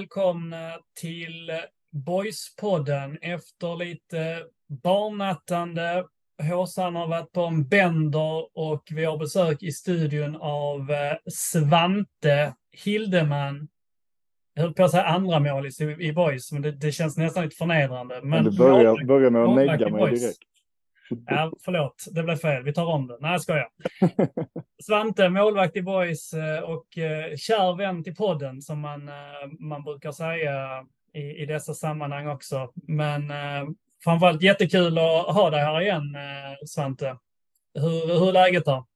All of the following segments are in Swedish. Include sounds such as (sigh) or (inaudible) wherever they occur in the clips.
välkomna till Boyspodden efter lite barnattande. Håsan har varit på en bänder och vi har besök i studion av eh, Svante Hildeman. Jag höll på att säga andra målis i, i Boys, men det, det, känns nästan lite förnedrande. Men, men du börjar, börjar med att negga mig direkt. Ja, förlåt, det blev fel. Vi tar om det. Nej, jag skojar. (laughs) Svante, målvakt i Boys eh, och eh, kär vän till podden som man, eh, man brukar säga i, i dessa sammanhang också. Men framförallt jättekul att ha dig här igen, Svante. Hur, hur är läget då?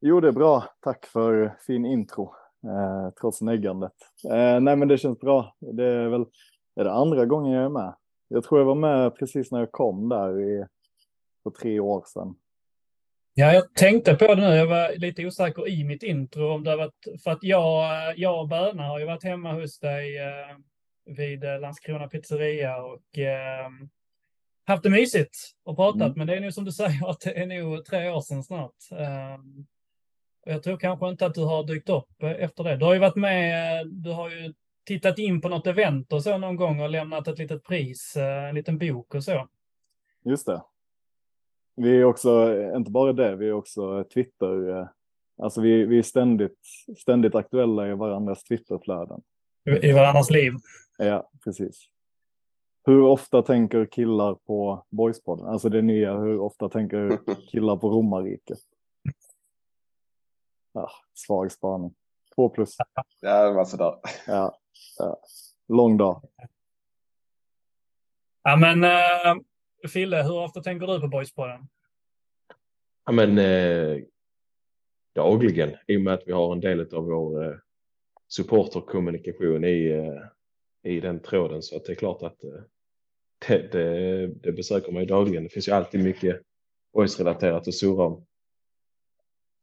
Jo, det är bra. Tack för fin intro, eh, trots neggandet. Eh, nej, men det känns bra. Det är väl är det andra gången jag är med. Jag tror jag var med precis när jag kom där i för tre år sedan. Ja, jag tänkte på det nu. Jag var lite osäker i mitt intro om det varit för att jag, jag och Böna har ju varit hemma hos dig eh, vid Landskrona pizzeria och eh, haft det mysigt och pratat. Mm. Men det är nog som du (laughs) säger att det är nog tre år sedan snart. Eh, jag tror kanske inte att du har dykt upp efter det. Du har ju varit med. Du har ju tittat in på något event och så någon gång och lämnat ett litet pris, eh, en liten bok och så. Just det. Vi är också, inte bara det, vi är också Twitter, eh, alltså vi, vi är ständigt, ständigt aktuella i varandras Twitterflöden. I varandras liv. Ja, precis. Hur ofta tänker killar på Boyspodden? Alltså det nya, hur ofta tänker (laughs) killar på romarriket? Ja, svag spaning. Två plus. Ja, det var sådär. Ja, ja. lång dag. Ja, men uh, Fille, hur ofta tänker du på Boyspodden? Ja, men eh, dagligen i och med att vi har en del av vår eh, supporterkommunikation i, eh, i den tråden så att det är klart att eh, det, det, det besöker man ju dagligen. Det finns ju alltid mycket boys-relaterat att surra om.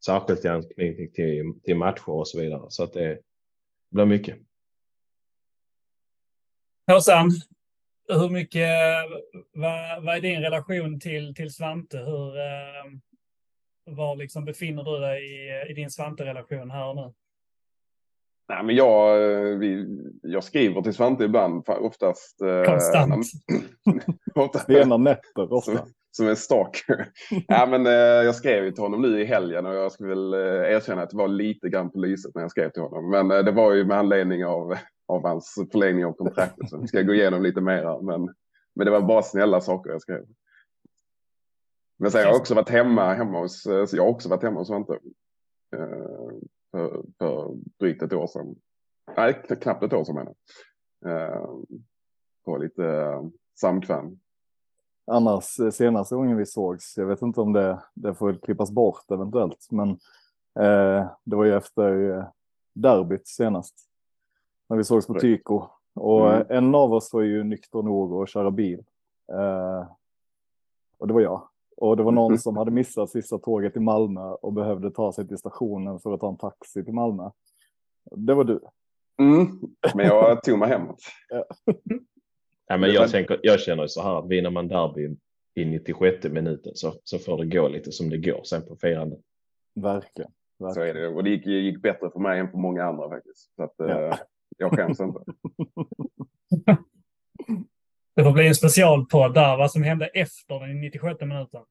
Särskilt i anknytning till, till matcher och så vidare så att det blir mycket. Håsan, hur mycket, vad, vad är din relation till, till Svante? Hur, eh, var liksom befinner du dig i, i din Svante-relation här och nu? Nej, men jag, eh, vi, jag skriver till Svante ibland, oftast. Eh, Konstant. (laughs) oftast Sena nätter ofta. Som, som en stalker. (laughs) ja, men, eh, jag skrev till honom nu i helgen och jag skulle väl eh, erkänna att det var lite grann på lyset när jag skrev till honom. Men eh, det var ju med anledning av, av hans förlängning av kontraktet. Så vi ska gå igenom lite mera. Men, men det var bara snälla saker jag skrev. Men sen, har jag också varit hemma, hemma hos, jag har också varit hemma hos Svante. Eh, för, för drygt ett år sedan. Nej, knappt ett år sedan menar jag. Eh, på lite eh, samkväm. Annars senaste gången vi sågs, jag vet inte om det, det får klippas bort eventuellt, men eh, det var ju efter derbyt senast. När vi sågs på Tyko. Och mm. en av oss var ju nykter nog att köra bil. Eh, och det var jag. Och det var någon (laughs) som hade missat sista tåget till Malmö och behövde ta sig till stationen för att ta en taxi till Malmö. Det var du. Mm, men jag tog mig hemåt. (laughs) ja. ja, men jag, tänker, jag känner så här att vinner man derby i 96 minuten så, så får det gå lite som det går sen på firandet. Verkligen. verkligen. Så är det. Och det gick, gick bättre för mig än för många andra faktiskt. Så att, ja jag skäms inte. Det får bli en specialpodd där, vad som hände efter den 96 minuten.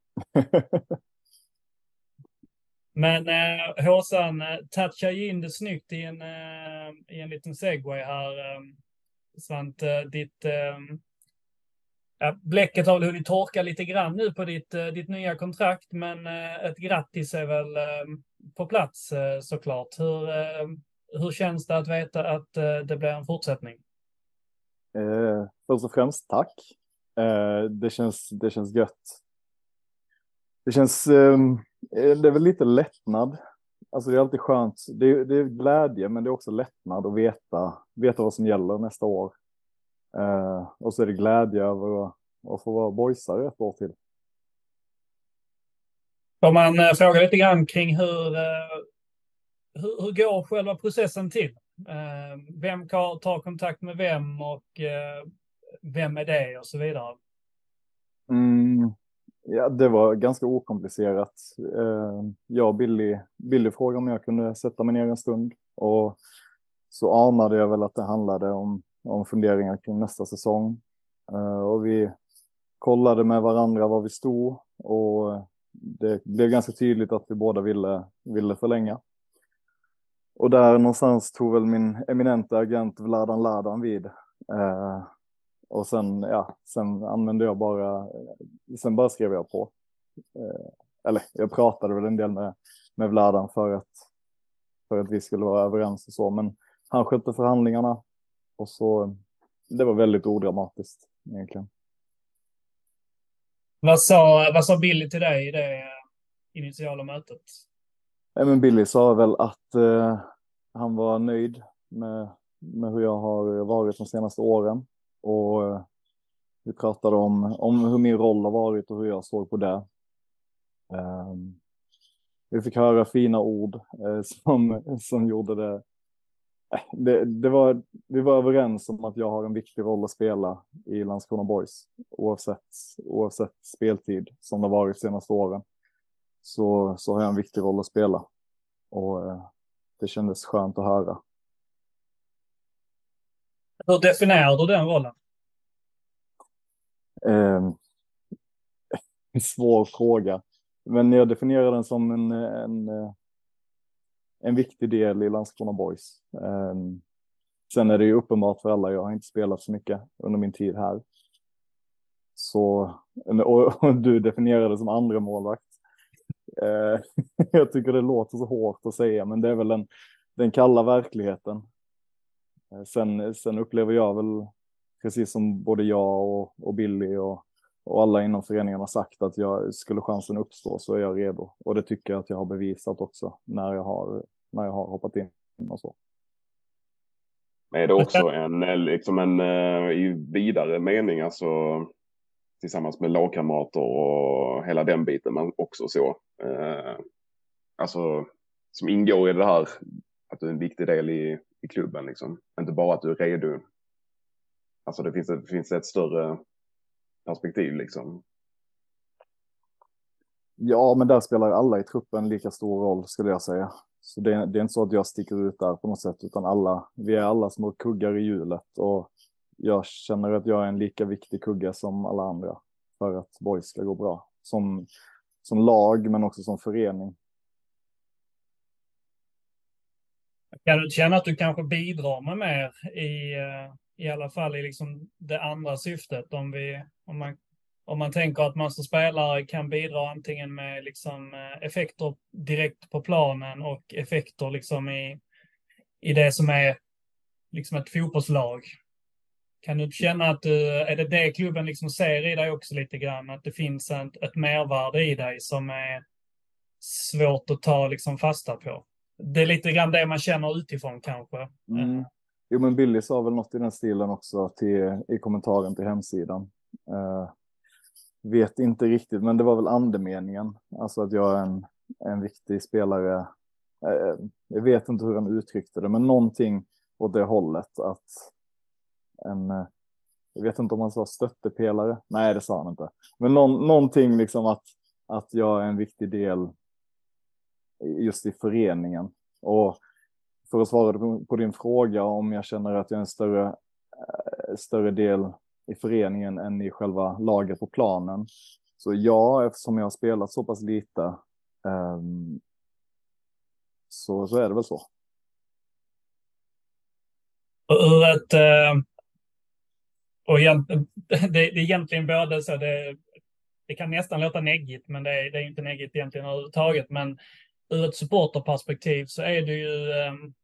Men eh, Håsan eh, touchar ju in det snyggt i en, eh, i en liten segway här. Eh, Svante, ditt... Eh, ja, bläcket har väl hunnit torka lite grann nu på ditt, eh, ditt nya kontrakt, men eh, ett grattis är väl eh, på plats eh, såklart. Hur, eh, hur känns det att veta att det blir en fortsättning? Eh, först och främst tack. Eh, det, känns, det känns gött. Det känns, ehm, eh, det är väl lite lättnad. Alltså det är alltid skönt. Det är, det är glädje, men det är också lättnad att veta, veta vad som gäller nästa år. Eh, och så är det glädje över att, att få vara boysare ett år till. Om man eh, frågar lite grann kring hur, eh, hur, hur går själva processen till? Eh, vem tar kontakt med vem och eh, vem är det och så vidare? Mm, ja, det var ganska okomplicerat. Eh, jag och Billy, Billy frågade om jag kunde sätta mig ner en stund och så anade jag väl att det handlade om, om funderingar kring nästa säsong. Eh, och vi kollade med varandra var vi stod och det blev ganska tydligt att vi båda ville, ville förlänga. Och där någonstans tog väl min eminenta agent Vladan Ladan vid. Eh, och sen, ja, sen använde jag bara, eh, sen bara skrev jag på. Eh, eller jag pratade väl en del med, med Vladan för att, för att vi skulle vara överens och så, men han skötte förhandlingarna och så, det var väldigt odramatiskt egentligen. Vad sa, vad sa Billy till dig i det eh, initiala mötet? Men Billy sa väl att eh, han var nöjd med, med hur jag har varit de senaste åren. Och eh, vi pratade om, om hur min roll har varit och hur jag såg på det. Eh, vi fick höra fina ord eh, som, som gjorde det eh, det, det, var, vi var överens om att jag har en viktig roll att spela i Landskrona Boys oavsett, oavsett speltid som det varit de senaste åren. Så, så har jag en viktig roll att spela och eh, det kändes skönt att höra. Hur definierar du den rollen? Eh, (laughs) svår fråga, men jag definierar den som en, en eh, en viktig del i Landskrona Boys. Um, sen är det ju uppenbart för alla, jag har inte spelat så mycket under min tid här. Så, och, (laughs) och du definierar det som andra målvakt. Eh, (laughs) jag tycker det låter så hårt att säga, men det är väl den, den kalla verkligheten. Eh, sen, sen upplever jag väl, precis som både jag och, och Billy och, och alla inom föreningen har sagt att jag skulle chansen uppstå så är jag redo. Och det tycker jag att jag har bevisat också när jag har när jag har hoppat in och så. Är det också en, liksom en eh, i vidare mening, alltså tillsammans med lagkamrater och hela den biten, men också så. Eh, alltså som ingår i det här, att du är en viktig del i, i klubben, liksom. Inte bara att du är redo. Alltså det finns, det finns ett större perspektiv liksom. Ja, men där spelar alla i truppen lika stor roll skulle jag säga. Så det, det, är inte så att jag sticker ut där på något sätt, utan alla, vi är alla små kuggar i hjulet och jag känner att jag är en lika viktig kugga som alla andra för att boys ska gå bra. Som, som lag, men också som förening. Kan du känna att du kanske bidrar med mer i, eh, i alla fall i liksom det andra syftet? Om, vi, om man om man tänker att man som spelare kan bidra antingen med liksom eh, effekter direkt på planen och effekter liksom i, i det som är liksom ett fotbollslag. Kan du känna att du, är det det klubben liksom ser i dig också lite grann? Att det finns ett, ett mervärde i dig som är svårt att ta liksom fasta på? Det är lite grann det man känner utifrån kanske. Mm. Jo, men Billy sa väl något i den stilen också till, i kommentaren till hemsidan. Uh, vet inte riktigt, men det var väl andemeningen. Alltså att jag är en, en viktig spelare. Uh, jag vet inte hur han uttryckte det, men någonting åt det hållet att en, eh, jag vet inte om han sa stöttepelare. Nej, det sa han inte. Men någon, någonting liksom att, att jag är en viktig del just i föreningen. Och för att svara på, din fråga om jag känner att jag är en större, eh, större del i föreningen än i själva laget på planen. Så ja, eftersom jag har spelat så pass lite um, så, så är det väl så. Ur ett... Eh, och det, det är egentligen både så, det, det kan nästan låta neggigt, men det är, det är inte neggigt egentligen överhuvudtaget. Men ur ett supporterperspektiv så är det ju um,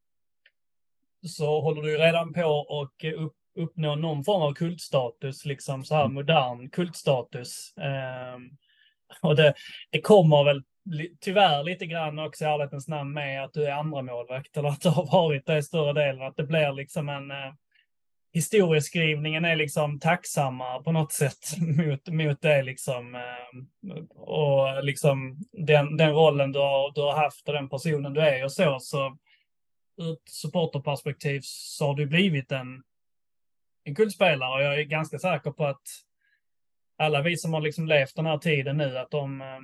så håller du redan på och upp, uppnå någon form av kultstatus, liksom så här mm. modern kultstatus. Um, och det, det kommer väl tyvärr lite grann också i ärlighetens namn med att du är andra målvakt eller att du har varit det i större delen, att det blir liksom en uh, historieskrivningen är liksom tacksamma på något sätt (laughs) mot, mot det liksom. Eh, och liksom den, den rollen du har, du har haft och den personen du är och så, så ur ett supporterperspektiv så har du blivit en en kultspelare och jag är ganska säker på att alla vi som har liksom levt den här tiden nu, att om, eh,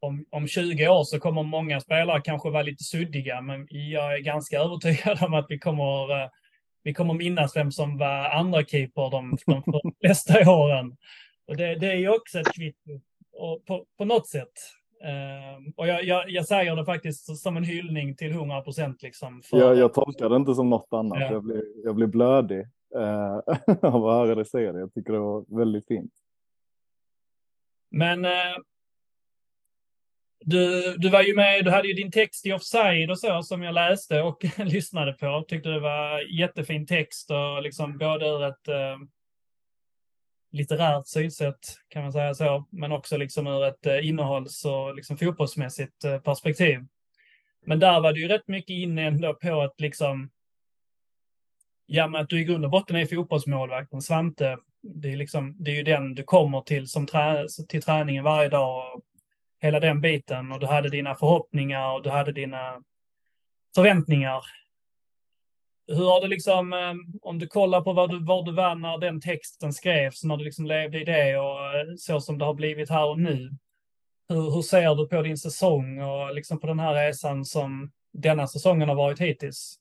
om, om 20 år så kommer många spelare kanske vara lite suddiga, men jag är ganska övertygad (laughs) om att vi kommer, eh, vi kommer minnas vem som var andra keeper de, de flesta (laughs) åren. Och det, det är ju också ett kvitto på, på något sätt. Uh, och jag, jag, jag, säger det faktiskt som en hyllning till 100 procent. Liksom för... jag, jag tolkar det inte som något annat. Ja. Jag, blir, jag blir blödig uh, (laughs) av att höra dig säga det. Jag tycker det var väldigt fint. Men uh, du, du var ju med, du hade ju din text i offside och så som jag läste och (laughs) lyssnade på. Tyckte det var jättefin text och liksom både ur ett eh, litterärt synsätt kan man säga så, men också liksom ur ett eh, innehålls och liksom fotbollsmässigt eh, perspektiv. Men där var du ju rätt mycket inne ändå på att liksom, ja men att du i grund och botten är fotbollsmålvakten, Svante, det är, liksom, det är ju den du kommer till som trä, till träningen varje dag och hela den biten och du hade dina förhoppningar och du hade dina förväntningar. Hur har det liksom, eh, om du kollar på var du, var du var när den texten skrevs, när du liksom levde i det och eh, så som det har blivit här och nu. Hur, hur ser du på din säsong och liksom på den här resan som denna säsongen har varit hittills?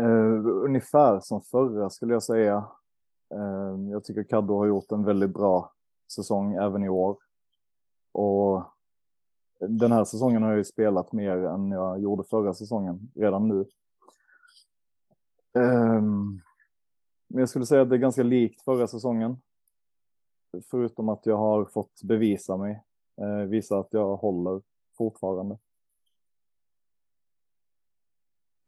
Uh, ungefär som förra skulle jag säga. Uh, jag tycker Caddo har gjort en väldigt bra säsong även i år. Och den här säsongen har jag ju spelat mer än jag gjorde förra säsongen redan nu. Ehm, men jag skulle säga att det är ganska likt förra säsongen. Förutom att jag har fått bevisa mig, eh, visa att jag håller fortfarande.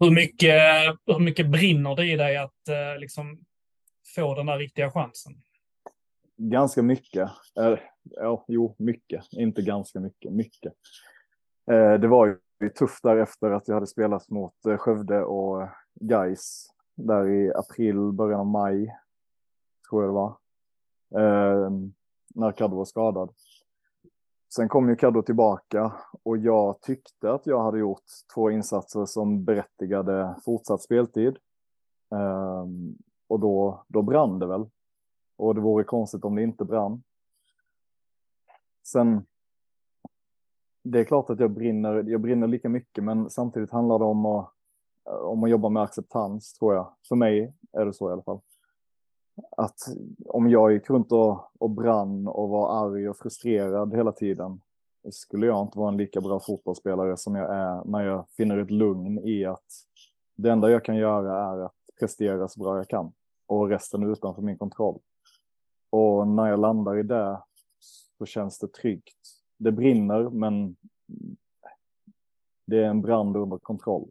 Hur mycket, hur mycket brinner det i dig att eh, liksom få den där riktiga chansen? Ganska mycket. Eller ja, jo, mycket. Inte ganska mycket, mycket. Eh, det var ju tufft där efter att jag hade spelat mot eh, Skövde och eh, Geis där i april, början av maj, tror jag det var. Eh, när Kaddo var skadad. Sen kom ju Kaddo tillbaka och jag tyckte att jag hade gjort två insatser som berättigade fortsatt speltid. Eh, och då, då brann det väl. Och det vore konstigt om det inte brann. Sen, det är klart att jag brinner, jag brinner lika mycket, men samtidigt handlar det om att, om att jobba med acceptans, tror jag. För mig är det så i alla fall. Att om jag gick runt och, och brann och var arg och frustrerad hela tiden, skulle jag inte vara en lika bra fotbollsspelare som jag är när jag finner ett lugn i att det enda jag kan göra är att prestera så bra jag kan och resten är utanför min kontroll. Och när jag landar i det så känns det tryggt. Det brinner, men det är en brand under kontroll.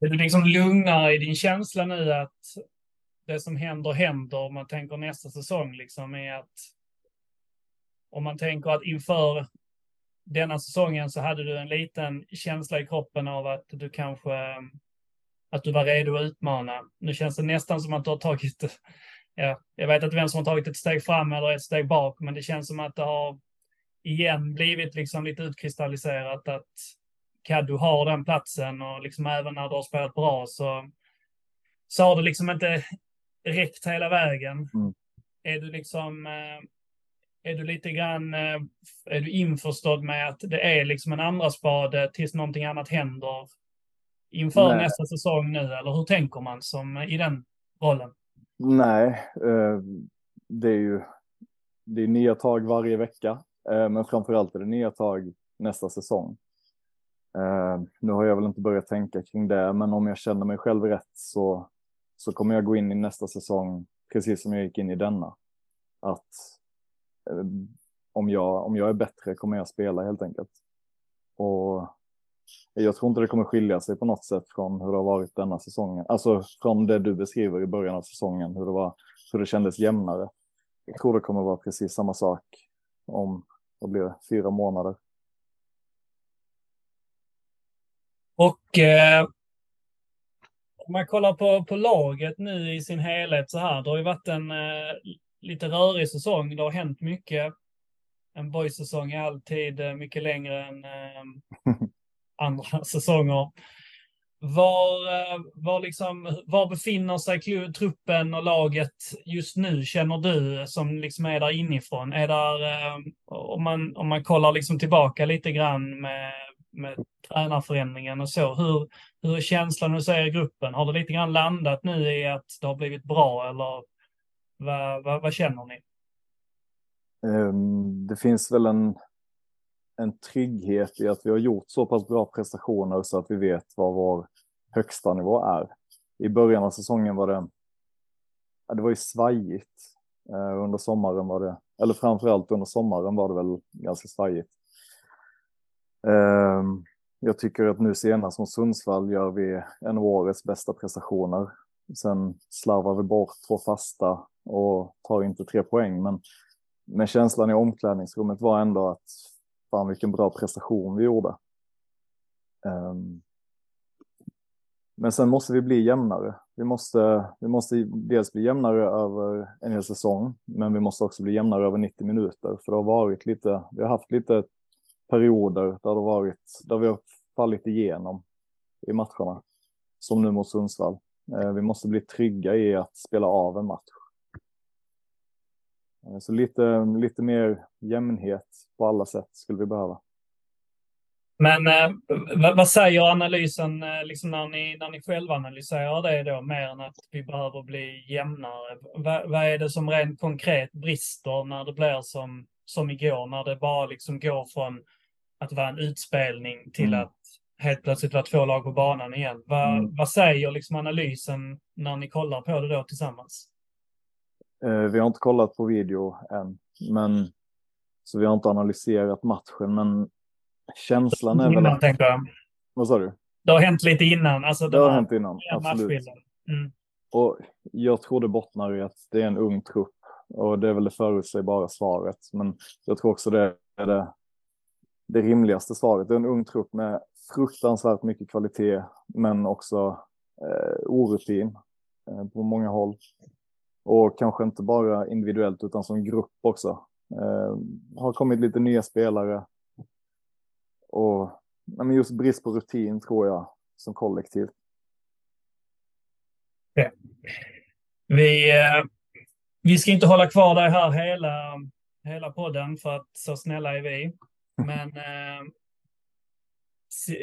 Är du liksom lugnare i din känsla nu att det som händer händer om man tänker nästa säsong liksom är att om man tänker att inför denna säsongen så hade du en liten känsla i kroppen av att du kanske att du var redo att utmana. Nu känns det nästan som att du har tagit ja, jag vet inte vem som har tagit ett steg fram eller ett steg bak, men det känns som att det har igen blivit liksom lite utkristalliserat att Kaddu har den platsen och liksom även när du har spelat bra så, så har det liksom inte räckt hela vägen. Mm. Är du liksom, eh, är du lite grann, eh, är du införstådd med att det är liksom en andra spade tills någonting annat händer inför Nej. nästa säsong nu, eller hur tänker man som i den rollen? Nej, eh, det är ju det är nya tag varje vecka, eh, men framförallt är det nya tag nästa säsong. Eh, nu har jag väl inte börjat tänka kring det, men om jag känner mig själv rätt så, så kommer jag gå in i nästa säsong precis som jag gick in i denna. Att om jag, om jag är bättre kommer jag spela helt enkelt. Och jag tror inte det kommer skilja sig på något sätt från hur det har varit denna säsongen. Alltså från det du beskriver i början av säsongen, hur det var, hur det kändes jämnare. Jag tror det kommer vara precis samma sak om, vad blir det, fyra månader. Och eh, om man kollar på, på laget nu i sin helhet så här, det har ju varit en eh, lite rörig säsong. Det har hänt mycket. En boysäsong är alltid eh, mycket längre än eh, (laughs) andra (laughs) säsonger. var, eh, var, liksom, var befinner sig truppen och laget just nu, känner du, som liksom är där inifrån? Är där, eh, om, man, om man kollar liksom tillbaka lite grann med, med tränarförändringen och så, hur, hur är känslan hos er i gruppen? Har det lite grann landat nu i att det har blivit bra eller vad, vad, vad känner ni? Ehm, det finns väl en, en trygghet i att vi har gjort så pass bra prestationer så att vi vet vad vår högsta nivå är. I början av säsongen var det, ja, det var ju svajigt. Eh, under sommaren var det, eller framförallt under sommaren var det väl ganska svajigt. Eh, jag tycker att nu senast som Sundsvall gör vi en av årets bästa prestationer. Sen slarvar vi bort två fasta och tar inte tre poäng, men men känslan i omklädningsrummet var ändå att fan vilken bra prestation vi gjorde. Um, men sen måste vi bli jämnare. Vi måste, vi måste dels bli jämnare över en hel säsong, men vi måste också bli jämnare över 90 minuter. För det har varit lite, vi har haft lite perioder där det har varit, där vi har fallit igenom i matcherna. Som nu mot Sundsvall. Ehm, vi måste bli trygga i att spela av en match. Eh, så lite, lite mer jämnhet på alla sätt skulle vi behöva. Men eh, vad, vad, säger analysen eh, liksom när, ni, när ni själva analyserar det då, mer än att vi behöver bli jämnare? Va, vad är det som rent konkret brister när det blir som, som igår, när det bara liksom går från att vara en utspelning till mm. att helt plötsligt vara två lag på banan igen? Va, mm. Vad säger liksom analysen när ni kollar på det då tillsammans? Eh, vi har inte kollat på video än, men så vi har inte analyserat matchen, men känslan är väl att... Tänkte jag. Vad sa du? Det har hänt lite innan. Alltså det har hänt innan, absolut. Mm. Och jag tror det bottnar i att det är en ung trupp och det är väl det förutsägbara svaret. Men jag tror också det är det, det rimligaste svaret. Det är en ung trupp med fruktansvärt mycket kvalitet, men också eh, orutin eh, på många håll. Och kanske inte bara individuellt utan som grupp också. Eh, har kommit lite nya spelare. Och men just brist på rutin tror jag som kollektiv. Ja. Vi, eh, vi ska inte hålla kvar dig här hela, hela podden för att så snälla är vi. Men (laughs) eh,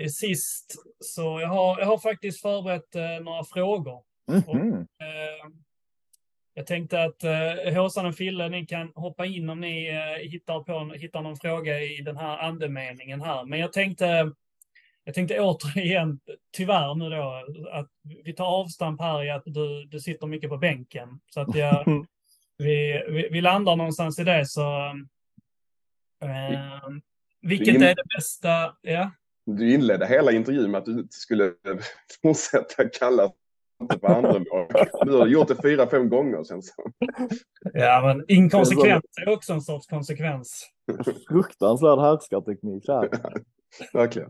sist så jag har jag har faktiskt förberett eh, några frågor. Mm -hmm. och, eh, jag tänkte att eh, Håsan och Fille, ni kan hoppa in om ni eh, hittar, på, hittar någon fråga i den här andemeningen här. Men jag tänkte, jag tänkte återigen, tyvärr nu då, att vi tar avstamp här i att du, du sitter mycket på bänken. Så att jag, (laughs) vi, vi, vi landar någonstans i det så... Eh, vilket är det bästa? Ja. Du inledde hela intervjun med att du inte skulle (laughs) fortsätta kalla på andra lag. Du har gjort det fyra, fem gånger känns det Ja, men inkonsekvent är också en sorts konsekvens. Fruktansvärd härskarteknik här. (laughs) Verkligen.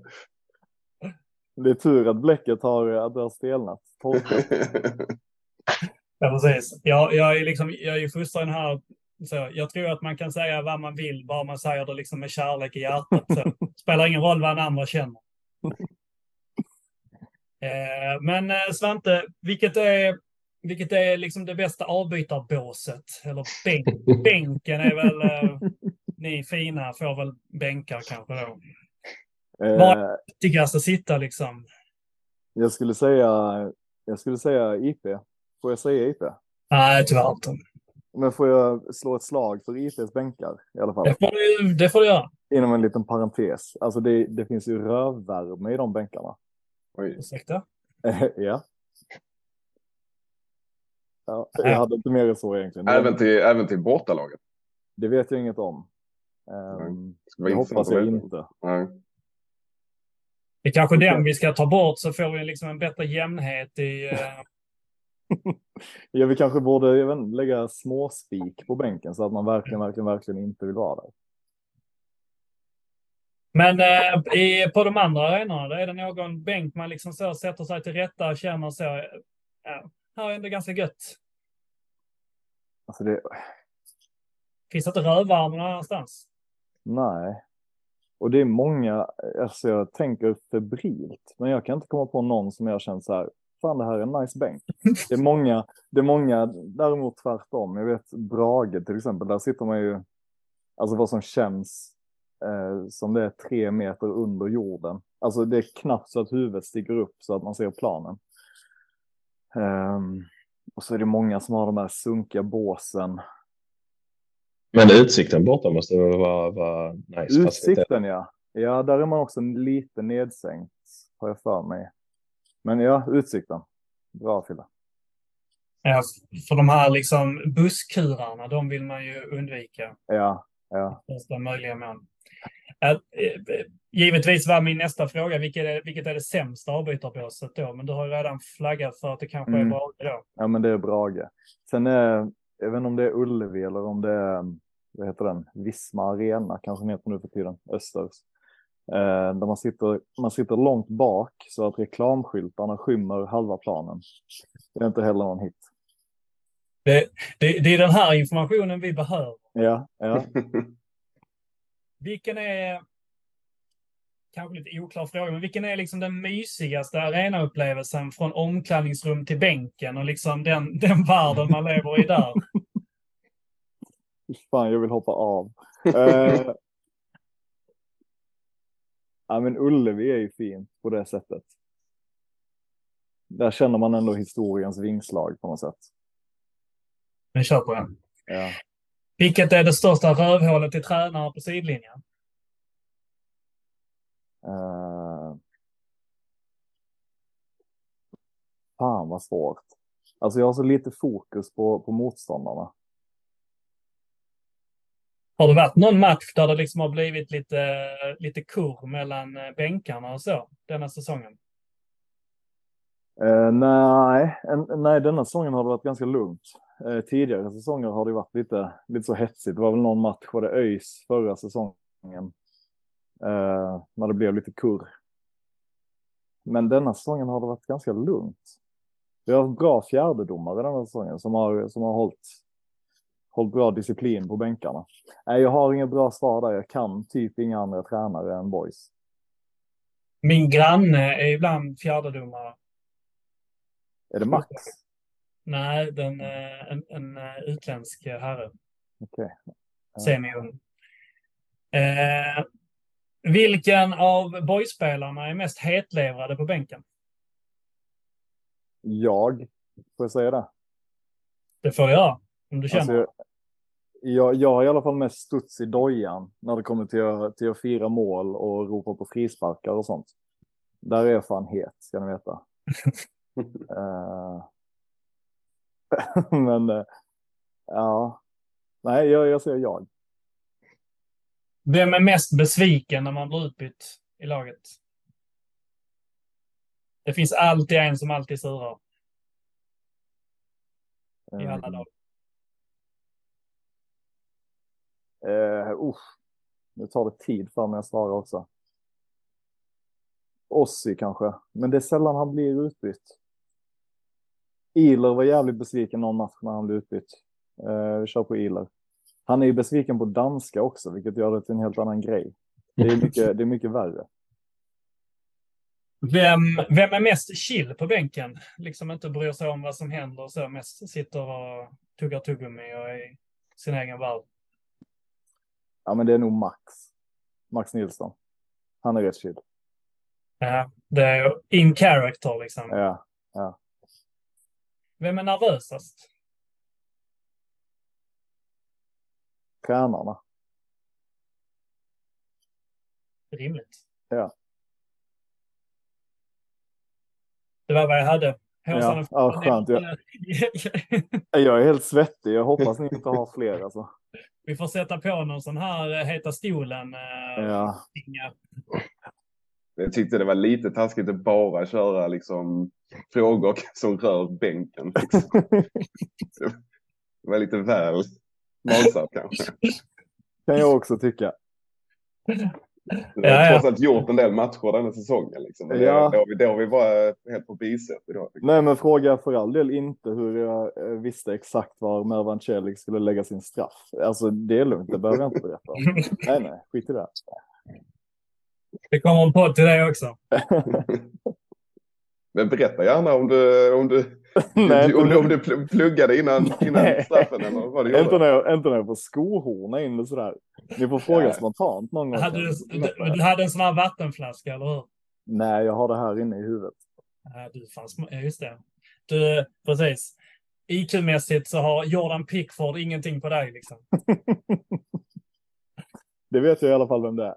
Det är tur att bläcket har, att det har stelnat. (laughs) ja, precis. Jag, jag är liksom, jag är fostrad här så jag tror att man kan säga vad man vill, bara man säger det liksom med kärlek i hjärtat. Så (laughs) spelar ingen roll vad en andra känner. Eh, men eh, Svante, vilket är, vilket är liksom det bästa avbytarbåset? Eller bänk, (laughs) bänken är väl, eh, ni fina får väl bänkar kanske då. Var är viktigast att sitta liksom? Jag skulle säga, jag skulle säga IP. Får jag säga IP? Nej, tyvärr inte. Men får jag slå ett slag för IPs bänkar i alla fall? Det får du, det får du göra. Inom en liten parentes. Alltså det, det finns ju rövvärme i de bänkarna. Oj. Ursäkta? (laughs) ja. ja. Jag hade inte mer än så egentligen. Även till, även till bortalaget? Det vet jag inget om. Um, det hoppas jag inte. Nej. Det är kanske den vi ska ta bort så får vi liksom en bättre jämnhet i... Uh... (laughs) ja, vi kanske borde vet, lägga småspik på bänken så att man verkligen, verkligen, verkligen inte vill vara där. Men eh, i, på de andra arenorna, är det någon bänk man liksom så sätter sig till rätta och känner så, ja, här är det ganska gött. Alltså det... Finns det inte rövvärme någonstans? Nej. Och det är många, alltså jag tänker febrilt, men jag kan inte komma på någon som jag känner så här, fan det här är en nice bänk. (laughs) Det är många, det är många däremot tvärtom. Jag vet Brage till exempel, där sitter man ju, alltså vad som känns eh, som det är tre meter under jorden. Alltså det är knappt så att huvudet sticker upp så att man ser planen. Um, och så är det många som har de här sunkiga båsen. Men utsikten borta måste vara, vara nice. Utsikten ja. Ja, där är man också lite nedsänkt har jag för mig. Men ja, utsikten. Bra Fille. Ja, för de här liksom busskurarna, de vill man ju undvika. Ja, ja. Första möjliga mån. Äh, givetvis var min nästa fråga, vilket är, vilket är det sämsta avbytarbåset då? Men du har ju redan flaggat för att det kanske mm. är Brage då. Ja, men det är Brage. Sen är, jag vet inte om det är Ullevi eller om det är, vad heter den, Visma Arena kanske den heter nu för tiden, Östers. Eh, där man sitter, man sitter långt bak så att reklamskyltarna skymmer halva planen. Det är inte heller någon hit. Det, det, det är den här informationen vi behöver. Ja, ja. (laughs) Vilken är, kanske lite oklar fråga, men vilken är liksom den mysigaste arenaupplevelsen från omklädningsrum till bänken och liksom den, den världen man lever i där? (laughs) Fan, jag vill hoppa av. uh, (laughs) ja, men Ullevi är ju fint på det sättet. Där känner man ändå historiens vingslag på något sätt. Men kör på den. Ja. Vilket är det största rövhålet till tränare på sidlinjen? Uh... Fan vad svårt. Alltså jag har så lite fokus på, på motståndarna. Har det varit någon match där det liksom har blivit lite, lite kurr mellan eh, bänkarna och så denna säsongen? Uh, nej, en, nej, denna säsongen har det varit ganska lugnt. Uh, tidigare säsonger har det varit lite, lite så hetsigt. Det var väl någon match, var det ÖIS förra säsongen? Uh, när det blev lite kurr. Men denna säsongen har det varit ganska lugnt. Vi har bra fjärdedomare denna säsongen som har, som har hållit, hållit bra disciplin på bänkarna. Nej, jag har inget bra svar där. Jag kan typ inga andra tränare än boys. Min granne är ibland fjärdedomare. Är det Max? Nej, den, eh, en, en eh, utländsk herre. Okej. Okay. Semi-ung. Eh, vilken av boyspelarna är mest hetlevrade på bänken? Jag. Får jag säga det? Det får jag, om du känner. Alltså, jag, jag har i alla fall mest studs i dojan när det kommer till att, till att fira mål och ropa på frisparkar och sånt. Där är jag fan het, ska ni veta. uh, (laughs) (laughs) men uh, ja, nej, jag, jag säger jag. Vem är mest besviken när man blir utbytt i laget? Det finns alltid en som alltid surar. I alla lag. Uh, uh, nu tar det tid för mig att svara också. Ossi kanske, men det är sällan han blir utbytt. Iler var jävligt besviken någon match när han blev utbytt. Uh, vi kör på Iler. Han är ju besviken på danska också, vilket gör det till en helt annan grej. Det är mycket, det är mycket värre. Vem, vem är mest chill på bänken? Liksom inte bryr sig om vad som händer och så, mest sitter och tuggar tuggummi och är i sin egen värld. Ja, men det är nog Max. Max Nilsson. Han är rätt chill. Ja, det är in character liksom. Ja, ja. Vem är nervösast? Tränarna. Rimligt. Ja. Det var vad jag hade. Ja, ja, skönt. Jag, (laughs) jag är helt svettig. Jag hoppas ni inte har fler. Alltså. Vi får sätta på någon sån här eh, Heta stolen. Eh, ja. Jag tyckte det var lite taskigt att bara köra liksom, frågor (laughs) som rör bänken. Liksom. Det var lite väl magstarkt kanske. Kan jag också tycka. Vi har ja, trots allt gjort en del matcher denna säsongen. Liksom. Det, ja. det, har vi, det har vi bara helt idag. Liksom. Nej, men fråga för all del inte hur jag eh, visste exakt var Mervan Celik skulle lägga sin straff. Alltså, det är lugnt, det behöver jag inte berätta. (laughs) nej, nej, skit i det. Det kommer en podd till det också. (laughs) Men berätta gärna om du, om du, (laughs) Nej, om, du, om du pluggade innan, (laughs) innan straffen eller vad du inte, när jag, inte när jag får skohorna in det sådär. Ni får fråga spontant någon gång. Hade du, du hade en sån här vattenflaska, eller hur? Nej, jag har det här inne i huvudet. Ja, du fanns, ja, just det. Du, precis. IQ-mässigt så har Jordan Pickford ingenting på dig liksom. Det vet jag i alla fall vem det är.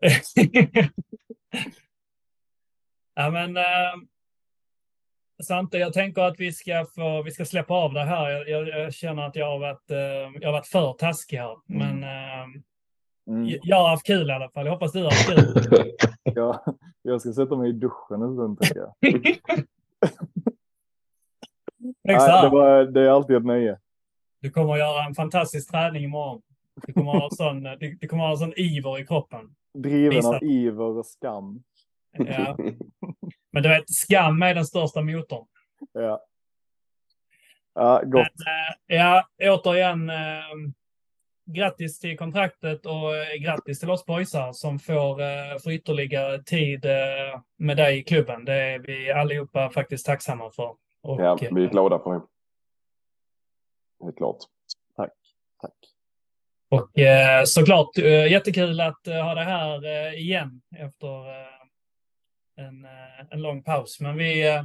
(laughs) ja, men eh, Svante, jag tänker att vi ska, få, vi ska släppa av det här. Jag, jag, jag känner att jag har varit, eh, jag har varit för taskig här. Men eh, Mm. jag har haft kul i alla fall. Jag hoppas du har haft kul. (laughs) Jag, jag ska sätta mig i duschen en stund tänker jag. (laughs) Nej, det, var, det är alltid ett nöje. du kommer att göra en fantastisk träning imorgon. Du kommer ha sån, du, du kommer ha sån iver i kroppen. Driven Visa. av iver och skam. Ja. (laughs) Men du vet, skam är den största motorn. Ja. Ja, gott. Men, eh, ja, återigen, eh, grattis till kontraktet och eh, grattis till oss pojsar som får, eh, får ytterligare tid eh, med dig i klubben. Det är vi allihopa faktiskt tacksamma för. Och, Ja, vi är glada för det. Helt klart. Tack. Tack. Och eh, såklart eh, jättekul att eh, ha det här eh, igen efter eh, en, eh, en lång paus. Men vi, eh,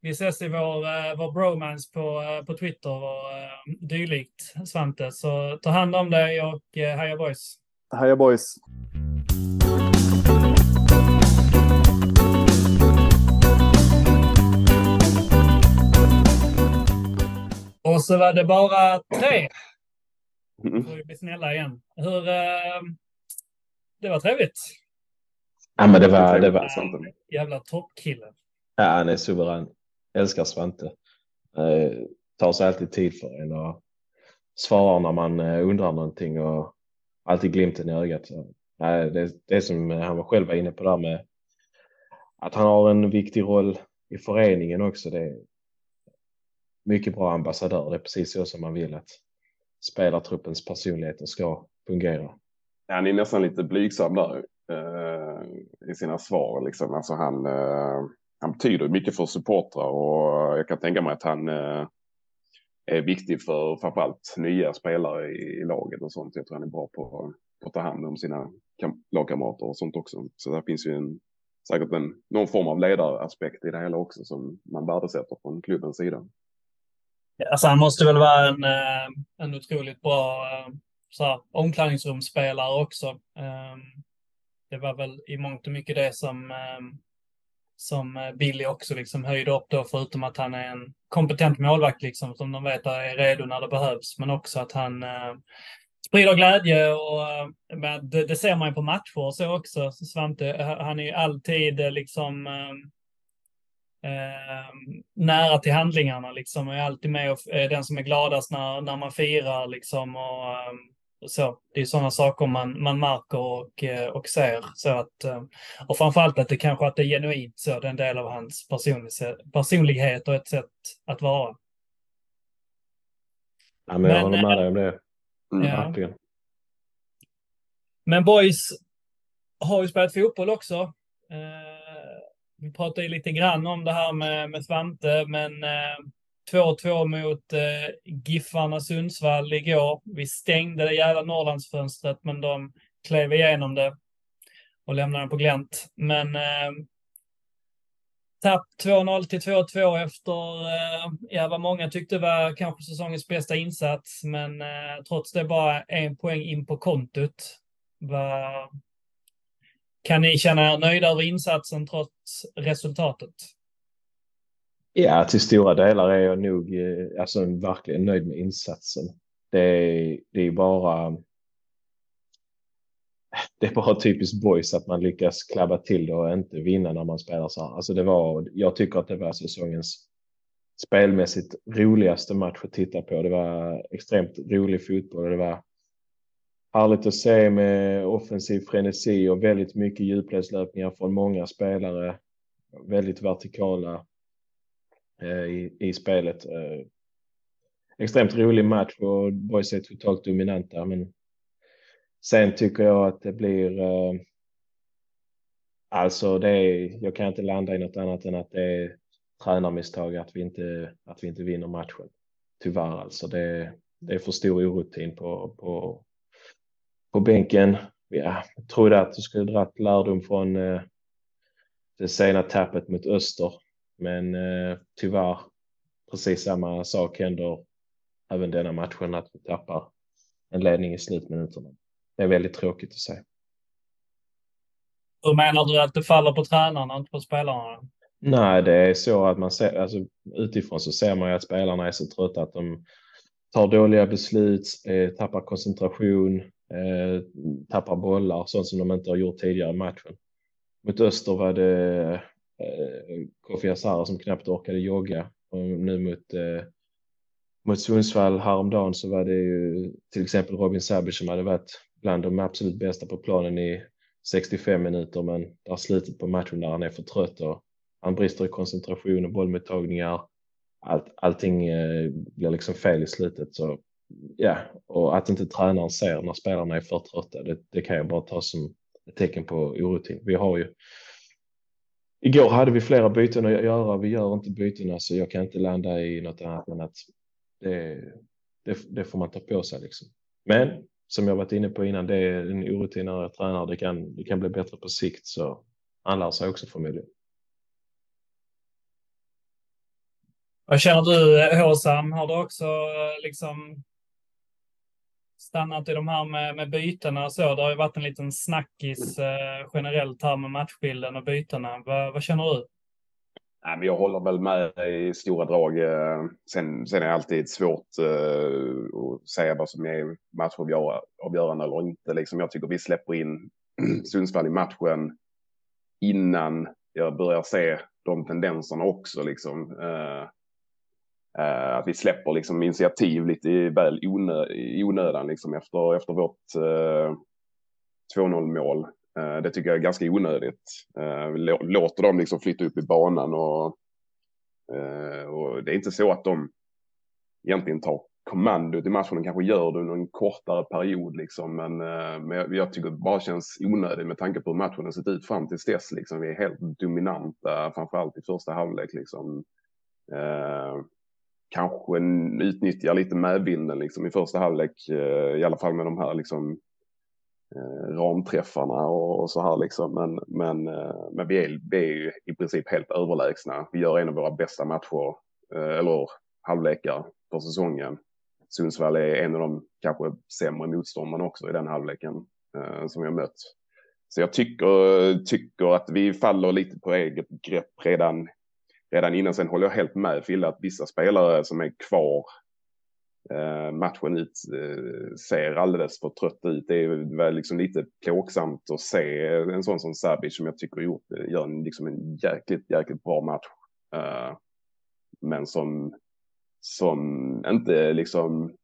vi ses i vår, vår bromance på, på Twitter och eh, dylikt, Svante. Så ta hand om dig och eh, heja boys! Heja boys. Och så var det bara tre. Mm. Får bli snälla igen. Hur... Eh, det var trevligt. Ja, men det var, det var, Svante. Jävla toppkille. ja, han är suverän. Älskar Svante. Eh, tar sig alltid tid för en och svarar när man eh, undrar någonting och alltid glimten i ögat. Nej, det, det är som han var själv var inne på där med att han har en viktig roll i föreningen också. Det är mycket bra ambassadör. Det är precis så som man vill att spelartruppens personligheter ska fungera. Han är nästan lite blygsam där eh, i sina svar. Liksom. Alltså han, eh, han betyder mycket för supportrar och jag kan tänka mig att han eh, är viktig för framförallt nya spelare i, i laget och sånt. Jag tror han är bra på, på att ta hand om sina kam- lagkamrater och sånt också. Så där finns ju en, säkert en, någon form av ledaraspekt i det hela också som man värdesätter från klubbens sida. Alltså han måste väl vara en, eh, en otroligt bra eh, så här, omklädningsrumsspelare också. Ehm, det var väl i mångt och mycket det som, ehm, som eh, Billy också liksom höjde upp då, förutom att han är en kompetent målvakt liksom, som de vet är redo när det behövs, men också att han sprider glädje och men det, det ser man ju på matcher och så också. Svante, han är ju alltid liksom ehm, eh, eh, nära till handlingarna liksom och är alltid med och är den som är gladast när, när man firar liksom och, eh, och så. Det är sådana saker man, man märker och, eh, och ser. Så att, eh, och framförallt att det kanske att det är genuint så, det är en del av hans personlig, personlighet och ett sätt att vara. Ja, men jag Men, håller med dig om det. Mm. Ja. Verkligen. Men boys har ju spelat fotboll också. Eh, vi pratade ju lite grann om det här med, med Svante, men eh, 2-2 mot eh, Giffarna Sundsvall igår. Vi stängde det jävla Norrlandsfönstret, men de klev igenom det och lämnade den på glänt. Men eh, tapp 2-0 till 2-2 efter, eh, ja, vad många tyckte var kanske säsongens bästa insats, men eh, trots det bara en poäng in på kontot. Vad, kan ni känna er nöjda över insatsen trots resultatet? Ja, till stora delar är jag nog eh, alltså, verkligen nöjd med insatsen. Det är, det är bara. Det är bara typiskt boys att man lyckas klabba till det och inte vinna när man spelar så här. Alltså det var, jag tycker att det var säsongens spelmässigt roligaste match att titta på. Det var extremt rolig fotboll och det var härligt att se med offensiv frenesi och väldigt mycket djupledslöpningar från många spelare. Väldigt vertikala eh, i, i spelet. Eh, extremt rolig match och boys är totalt dominanta. Men sen tycker jag att det blir. Eh, Alltså, det är, jag kan inte landa i något annat än att det är tränarmisstag att vi inte, att vi inte vinner matchen. Tyvärr alltså. Det, det är för stor orutin på, på, på bänken. Ja, jag trodde att du skulle dragit lärdom från eh, det sena tappet mot Öster. Men eh, tyvärr, precis samma sak händer även denna matchen, att vi tappar en ledning i slutminuterna. Det är väldigt tråkigt att se. Hur menar du att det faller på tränarna, inte på spelarna? Nej, det är så att man ser, alltså utifrån så ser man ju att spelarna är så trötta att de tar dåliga beslut, eh, tappar koncentration, eh, tappar bollar, sånt som de inte har gjort tidigare i matchen. Mot Öster var det eh, Kofi Asara som knappt orkade jogga och nu mot eh, mot Sundsvall häromdagen så var det ju till exempel Robin Sabic som hade varit bland de absolut bästa på planen i 65 minuter men där slutet på matchen där han är för trött och han brister i koncentration och bollmottagningar. Allt, allting eh, blir liksom fel i slutet. Så ja, och att inte tränaren ser när spelarna är för trötta, det, det kan jag bara ta som ett tecken på orutin. Vi har ju Igår hade vi flera byten att göra. Vi gör inte bytena så jag kan inte landa i något annat än att det, det, det får man ta på sig liksom. Men som jag varit inne på innan, det är en orutinerad tränare. Det kan, det kan bli bättre på sikt så han lär sig också förmodligen. Vad känner du Håsam? Har du också eh, liksom stannat i de här med, med bytena och så? Det har ju varit en liten snackis eh, generellt här med matchbilden och bytena. Va, vad känner du? Nej, men jag håller väl med i stora drag. Eh, sen, sen är det alltid svårt uh, att säga vad som är matchavgörande eller inte. Liksom jag tycker vi släpper in (clears throat) Sundsvall i matchen innan jag börjar se de tendenserna också. Liksom. Uh, uh, att vi släpper liksom initiativ lite väl onö i onödan liksom efter, efter vårt eh, 2-0 mål. Eh, det tycker jag är ganska onödigt. Eh, vi låter dem liksom flytta upp i banan och, eh, och det är inte så att de egentligen tar kommandot i matchen. De kanske gör det under en kortare period liksom. Men, eh, men jag tycker det bara känns onödigt med tanke på hur matchen har sett ut fram till dess. Liksom. Vi är helt dominanta, framförallt i första halvlek. Liksom. Kanske utnyttjar lite medvinden liksom, i första halvlek, eh, i alla fall med de här liksom, eh, ramträffarna och, så här liksom. Men, men, eh, men vi, är, vi är ju i princip helt överlägsna. Vi gör en av våra bästa matcher, eller halvlekar på säsongen. Sundsvall är en av de kanske sämre motståndarna också i den halvleken som som jag mött. Så jag tycker, tycker att vi faller lite på eget grepp redan, redan innan. Sen håller jag helt med Fille att vissa spelare som är kvar Eh, matchen ut eh, ser alldeles för trött ut. Det är väl liksom lite plågsamt att se en sån som Sabic som jag tycker gjort, eh, gör en, liksom en jäkligt, jäkligt bra match. Eh, men som, som inte liksom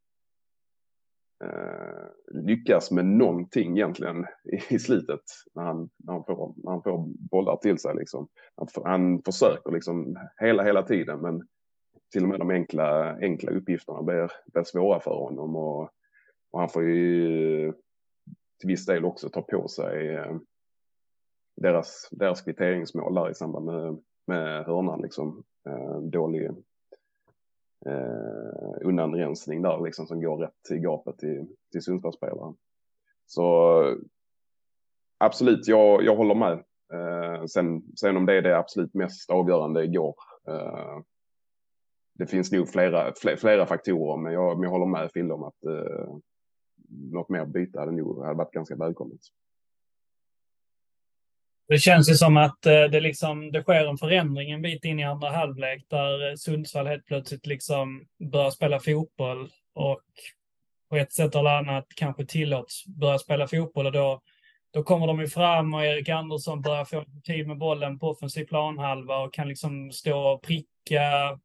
Eh, lyckas med någonting egentligen i, slutet när han, när, han får, när han får bollar till sig. Liksom. Han, han försöker liksom hela, hela tiden men till och med de enkla, enkla uppgifterna blir, blir svåra för honom. Och, och han får ju till viss del också ta på sig eh, deras, deras kvitteringsmål där i samband med, med hörnan. Liksom. Eh, dålig eh, undanrensning där liksom, som går rätt i gapet till, till Sundsvallsspelaren. Så absolut, jag, jag håller med. Eh, sen, sen om det är det absolut mest avgörande igår, eh, det finns nog flera, flera, flera faktorer, men jag, men jag håller med Fille om att eh, något mer byte hade nog hade varit ganska välkommet. Det känns ju som att eh, det, liksom, det sker en förändring en bit in i andra halvlek där eh, Sundsvall helt plötsligt liksom börjar spela fotboll och på ett sätt eller annat kanske tillåts börja spela fotboll och då, då kommer de ju fram och Erik Andersson börjar få tid med bollen på offensiv planhalva och kan liksom stå och pricka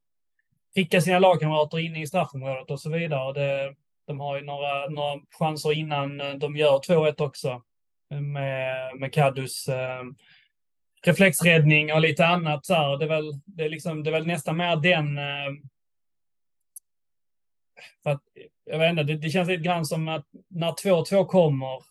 pricka sina lagkamrater inne i straffområdet och så vidare. Det, de har ju några, några chanser innan eh, de gör 2-1 också med, med Kadus eh, reflexräddning och lite annat. Så här. Det, är väl, det, är liksom, det är väl nästan mer den... Eh, för att, jag vet inte, det, det känns lite grann som att när 2-2 kommer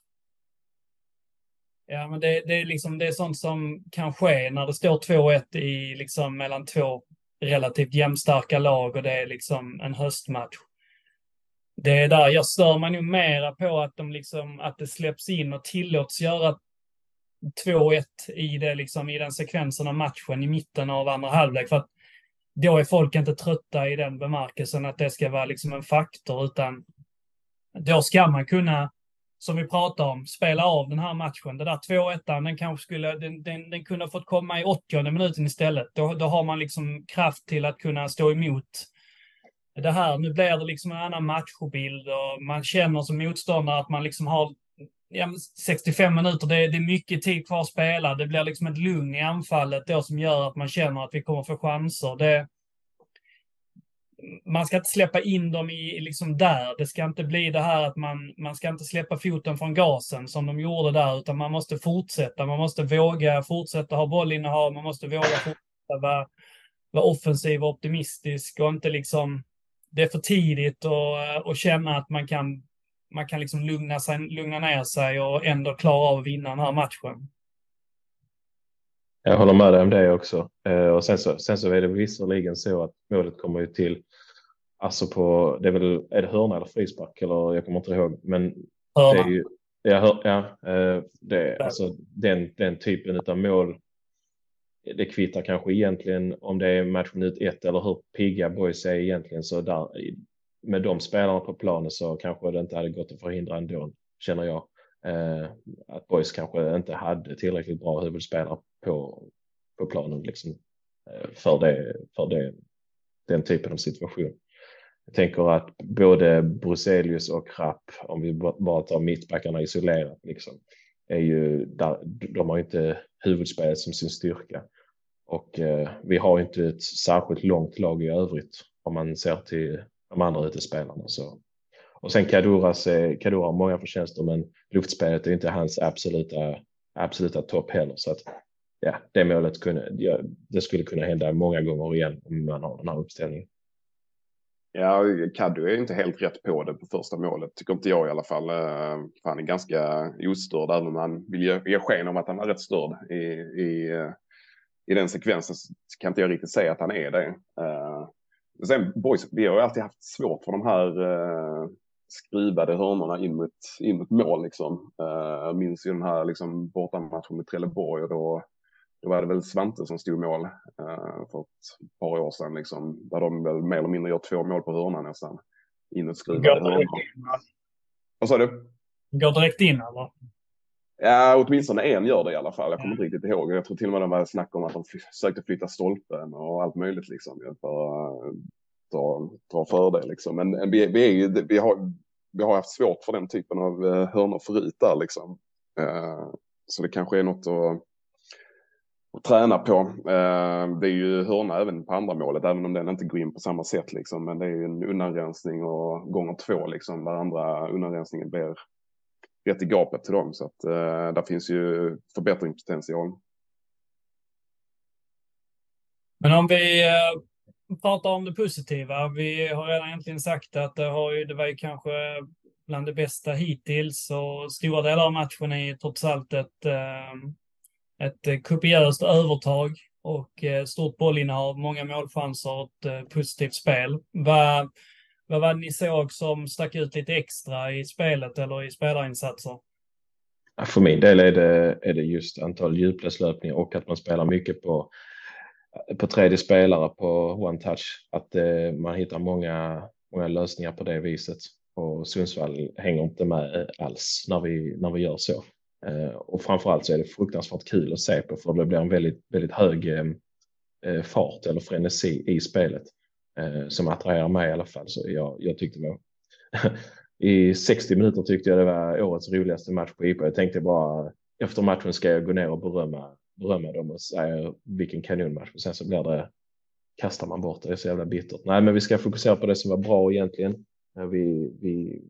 Ja, men det, det, är liksom, det är sånt som kan ske när det står 2-1 i, liksom, mellan två relativt jämnstarka lag och det är liksom en höstmatch. Det är där jag stör mig nog mera på att, de liksom, att det släpps in och tillåts göra 2-1 i, det, liksom, i den sekvensen av matchen i mitten av andra halvlek. För att då är folk inte trötta i den bemärkelsen att det ska vara liksom en faktor, utan då ska man kunna, som vi pratar om, spela av den här matchen. Det där 2-1, den kanske skulle, den, den, den kunde ha fått komma i 80 minuten istället. Då, då har man liksom kraft till att kunna stå emot det här. Nu blir det liksom en annan matchbild och man känner som motståndare att man liksom har ja, 65 minuter, det är, det är mycket tid kvar att spela. Det blir liksom ett lugn i anfallet då som gör att man känner att vi kommer få chanser. Det, man ska inte släppa in dem i, liksom där. Det ska inte bli det här att man, man ska inte släppa foten från gasen som de gjorde där, utan man måste fortsätta. Man måste våga fortsätta ha bollinnehav, man måste våga fortsätta vara, vara offensiv och optimistisk och inte liksom det är för tidigt att känna att man kan man kan liksom lugna, sig, lugna ner sig och ändå klara av att vinna den här matchen. Jag håller med dig om det också. Eh, och sen så, sen så är det visserligen så att målet kommer ju till, alltså på, det är väl, är det hörna eller frispark eller jag kommer inte ihåg, men hörna. det är ju, ja, ja eh, det, alltså den, den typen av mål, det kvittar kanske egentligen om det är matchminut ett eller hur pigga boys är egentligen så där med de spelarna på planen så kanske det inte hade gått att förhindra ändå, känner jag. Eh, att Boys kanske inte hade tillräckligt bra huvudspelare på, på planen liksom, eh, för, det, för det, den typen av situation. Jag tänker att både Bruselius och Rapp, om vi bara tar mittbackarna isolerat, liksom, är ju där, de har inte huvudspelet som sin styrka. Och eh, vi har inte ett särskilt långt lag i övrigt om man ser till de andra utespelarna. Så. Och sen Kaduras, eh, Kadura har många förtjänster, men luftspelet är inte hans absoluta, absoluta topp heller. Så att ja, det målet kunde, ja, det skulle kunna hända många gånger igen om man har den här uppställningen. Ja, Kaddu är inte helt rätt på det på första målet, tycker inte jag i alla fall. Eh, han är ganska ostörd, även om han vill ge, sken av att han är rätt störd i, i, eh, i den sekvensen. Så kan inte jag riktigt säga att han är det. Eh, sen boys, vi har ju alltid haft svårt för de här skruvade skrivade hörnorna in mot, in mot mål liksom. Jag minns ju den här liksom bortamatchen med Trelleborg och då, då var det väl Svante som stod mål eh, för ett par år sedan liksom. Där de väl mer eller mindre gör två mål på hörnan nästan. Inutskrivade hörnor. Vad sa du? Går direkt in eller? Ja, åtminstone en gör det i alla fall. Jag kommer inte riktigt ihåg. Jag tror till och med det var snack om att de försökte flytta stolpen och allt möjligt liksom. För att dra, dra fördel liksom. Men vi, vi, är ju, vi, har, vi har haft svårt för den typen av eh, hörnor förut där liksom. Eh, så det kanske är något att, att träna på. Eh, det är ju hörna även på andra målet, även om den inte går in på samma sätt liksom. Men det är ju en undanrensning och gånger två liksom, där andra undanrensningen blir rätt i gapet till dem. Så att eh, där finns ju förbättringspotential. Men om vi eh, pratar om det positiva. Vi har redan egentligen sagt att det, har ju, det var ju kanske bland det bästa hittills och stora delar av matchen är ju trots allt ett, eh, ett eh, kopiöst övertag och eh, stort bollinnehav, många målchanser och ett eh, positivt spel. Vad, vad var det ni såg som stack ut lite extra i spelet eller i spelarinsatser? För min del är det, är det just antal djupledslöpningar och att man spelar mycket på, på tredje spelare på one touch. Att eh, man hittar många, många lösningar på det viset. Och Sundsvall hänger inte med alls när vi, när vi gör så. Eh, och framförallt så är det fruktansvärt kul att se på för det blir en väldigt, väldigt hög eh, eh, fart eller frenesi i spelet som attraherar mig i alla fall. Så jag, jag tyckte nog (laughs) i 60 minuter tyckte jag det var årets roligaste match på IPA. Jag tänkte bara efter matchen ska jag gå ner och berömma, berömma dem och säga vilken kanonmatch. Och sen så blir det kastar man bort det. Det är så jävla bittert. Nej, men vi ska fokusera på det som var bra egentligen. Vi, vi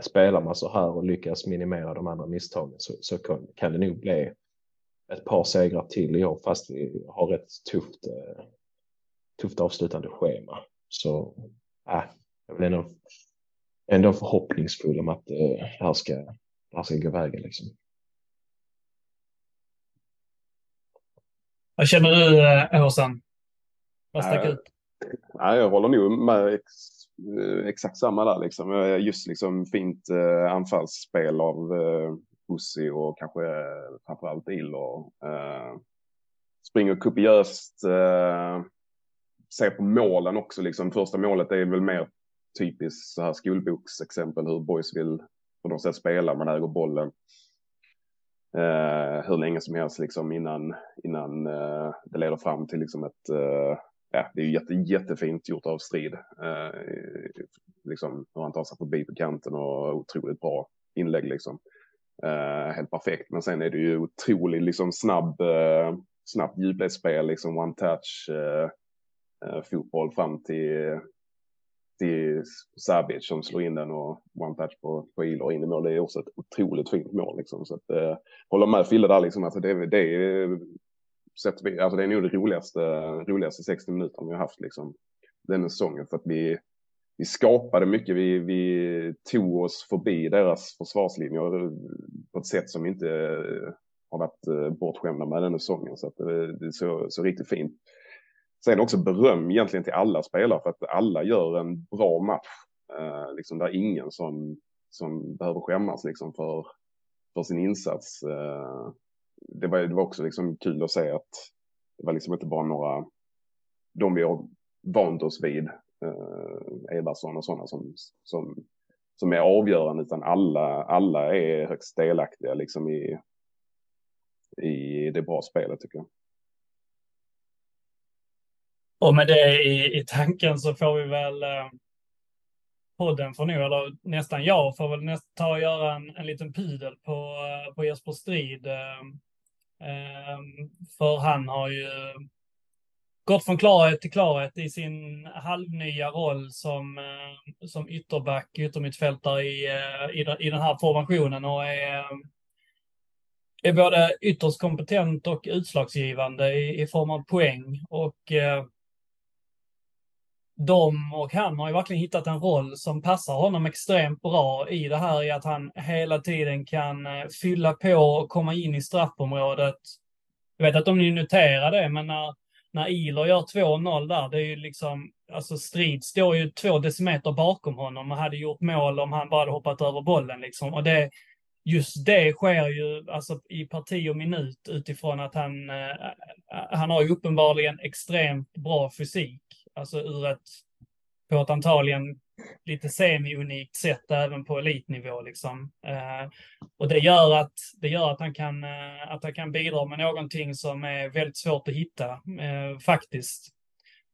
spelar man så här och lyckas minimera de andra misstagen så, så kan, kan det nog bli ett par segrar till i år fast vi har ett tufft, eh, tufft avslutande schema. Så äh, jag blir ändå, ändå förhoppningsfull om att eh, det, här ska, det här ska gå vägen. Liksom. Vad känner du, eh, Håsan? Vad stack äh, ut? Nej, jag håller nog med Eh, exakt samma där liksom. Eh, just liksom fint eh, anfallsspel av eh, Bussi och kanske eh, framförallt Ilo. Eh, springer kopiöst. Eh, ser på målen också liksom. Första målet är väl mer typiskt så här skolboksexempel hur boys vill på något sätt spela. Man äger bollen. Eh, hur länge som helst liksom innan, innan eh, det leder fram till liksom ett eh, ja, det är jätte, jättefint gjort av Strid. Eh, liksom hur han tar sig förbi på kanten och otroligt bra inlägg liksom. Eh, helt perfekt. Men sen är det ju otroligt liksom snabb, eh, snabbt djupledsspel, liksom one touch eh, eh, fotboll fram till till Sabic som slår in den och one touch på, på Iler in i mål. Det är också ett otroligt fint mål liksom. Så att, eh, håller med Fille där liksom. Alltså det, det är sätt vi, alltså det är nog det roligaste, roligaste 60 minuterna vi har haft liksom den säsongen för att vi, vi skapade mycket, vi, vi tog oss förbi deras försvarslinjer eh, på ett sätt som inte eh, har varit eh, bortskämda med den säsongen så att det, det så, så riktigt fint. Sen också beröm egentligen till alla spelare för att alla gör en bra match. Eh, liksom där ingen som, som behöver skämmas liksom för, för sin insats. Eh, det var, det var också liksom kul att se att det var liksom inte bara några, de vi har vant oss vid, eh, Eberson och sådana som, som, som är avgörande, utan alla, alla är högst delaktiga liksom i, i det bra spelet tycker jag. Och med det i, i tanken så får vi väl eh, podden får nog, eller nästan jag, får väl nästan ta och göra en, en liten pudel på, eh, på Jesper Strid. Eh, eh, för han har ju gått från klarhet till klarhet i sin halvnya roll som, som ytterback, yttermittfältare i, i, i den här formationen och är, är både ytterst kompetent och utslagsgivande i, i form av poäng. Och eh, de och han har ju verkligen hittat en roll som passar honom extremt bra i det här i att han hela tiden kan eh, fylla på och komma in i straffområdet. Jag vet att om ni noterar det, men när, när Ilor gör 2-0 där, det är ju liksom, alltså Strid står ju två decimeter bakom honom och hade gjort mål om han bara hade hoppat över bollen liksom. Och det, just det sker ju alltså i parti och minut utifrån att han, eh, eh, han har ju uppenbarligen extremt bra fysik. Alltså ur ett, på ett antagligen lite semi-unikt sätt även på elitnivå liksom. Eh, och det gör att, det gör att han kan, eh, att han kan bidra med någonting som är väldigt svårt att hitta, eh, faktiskt.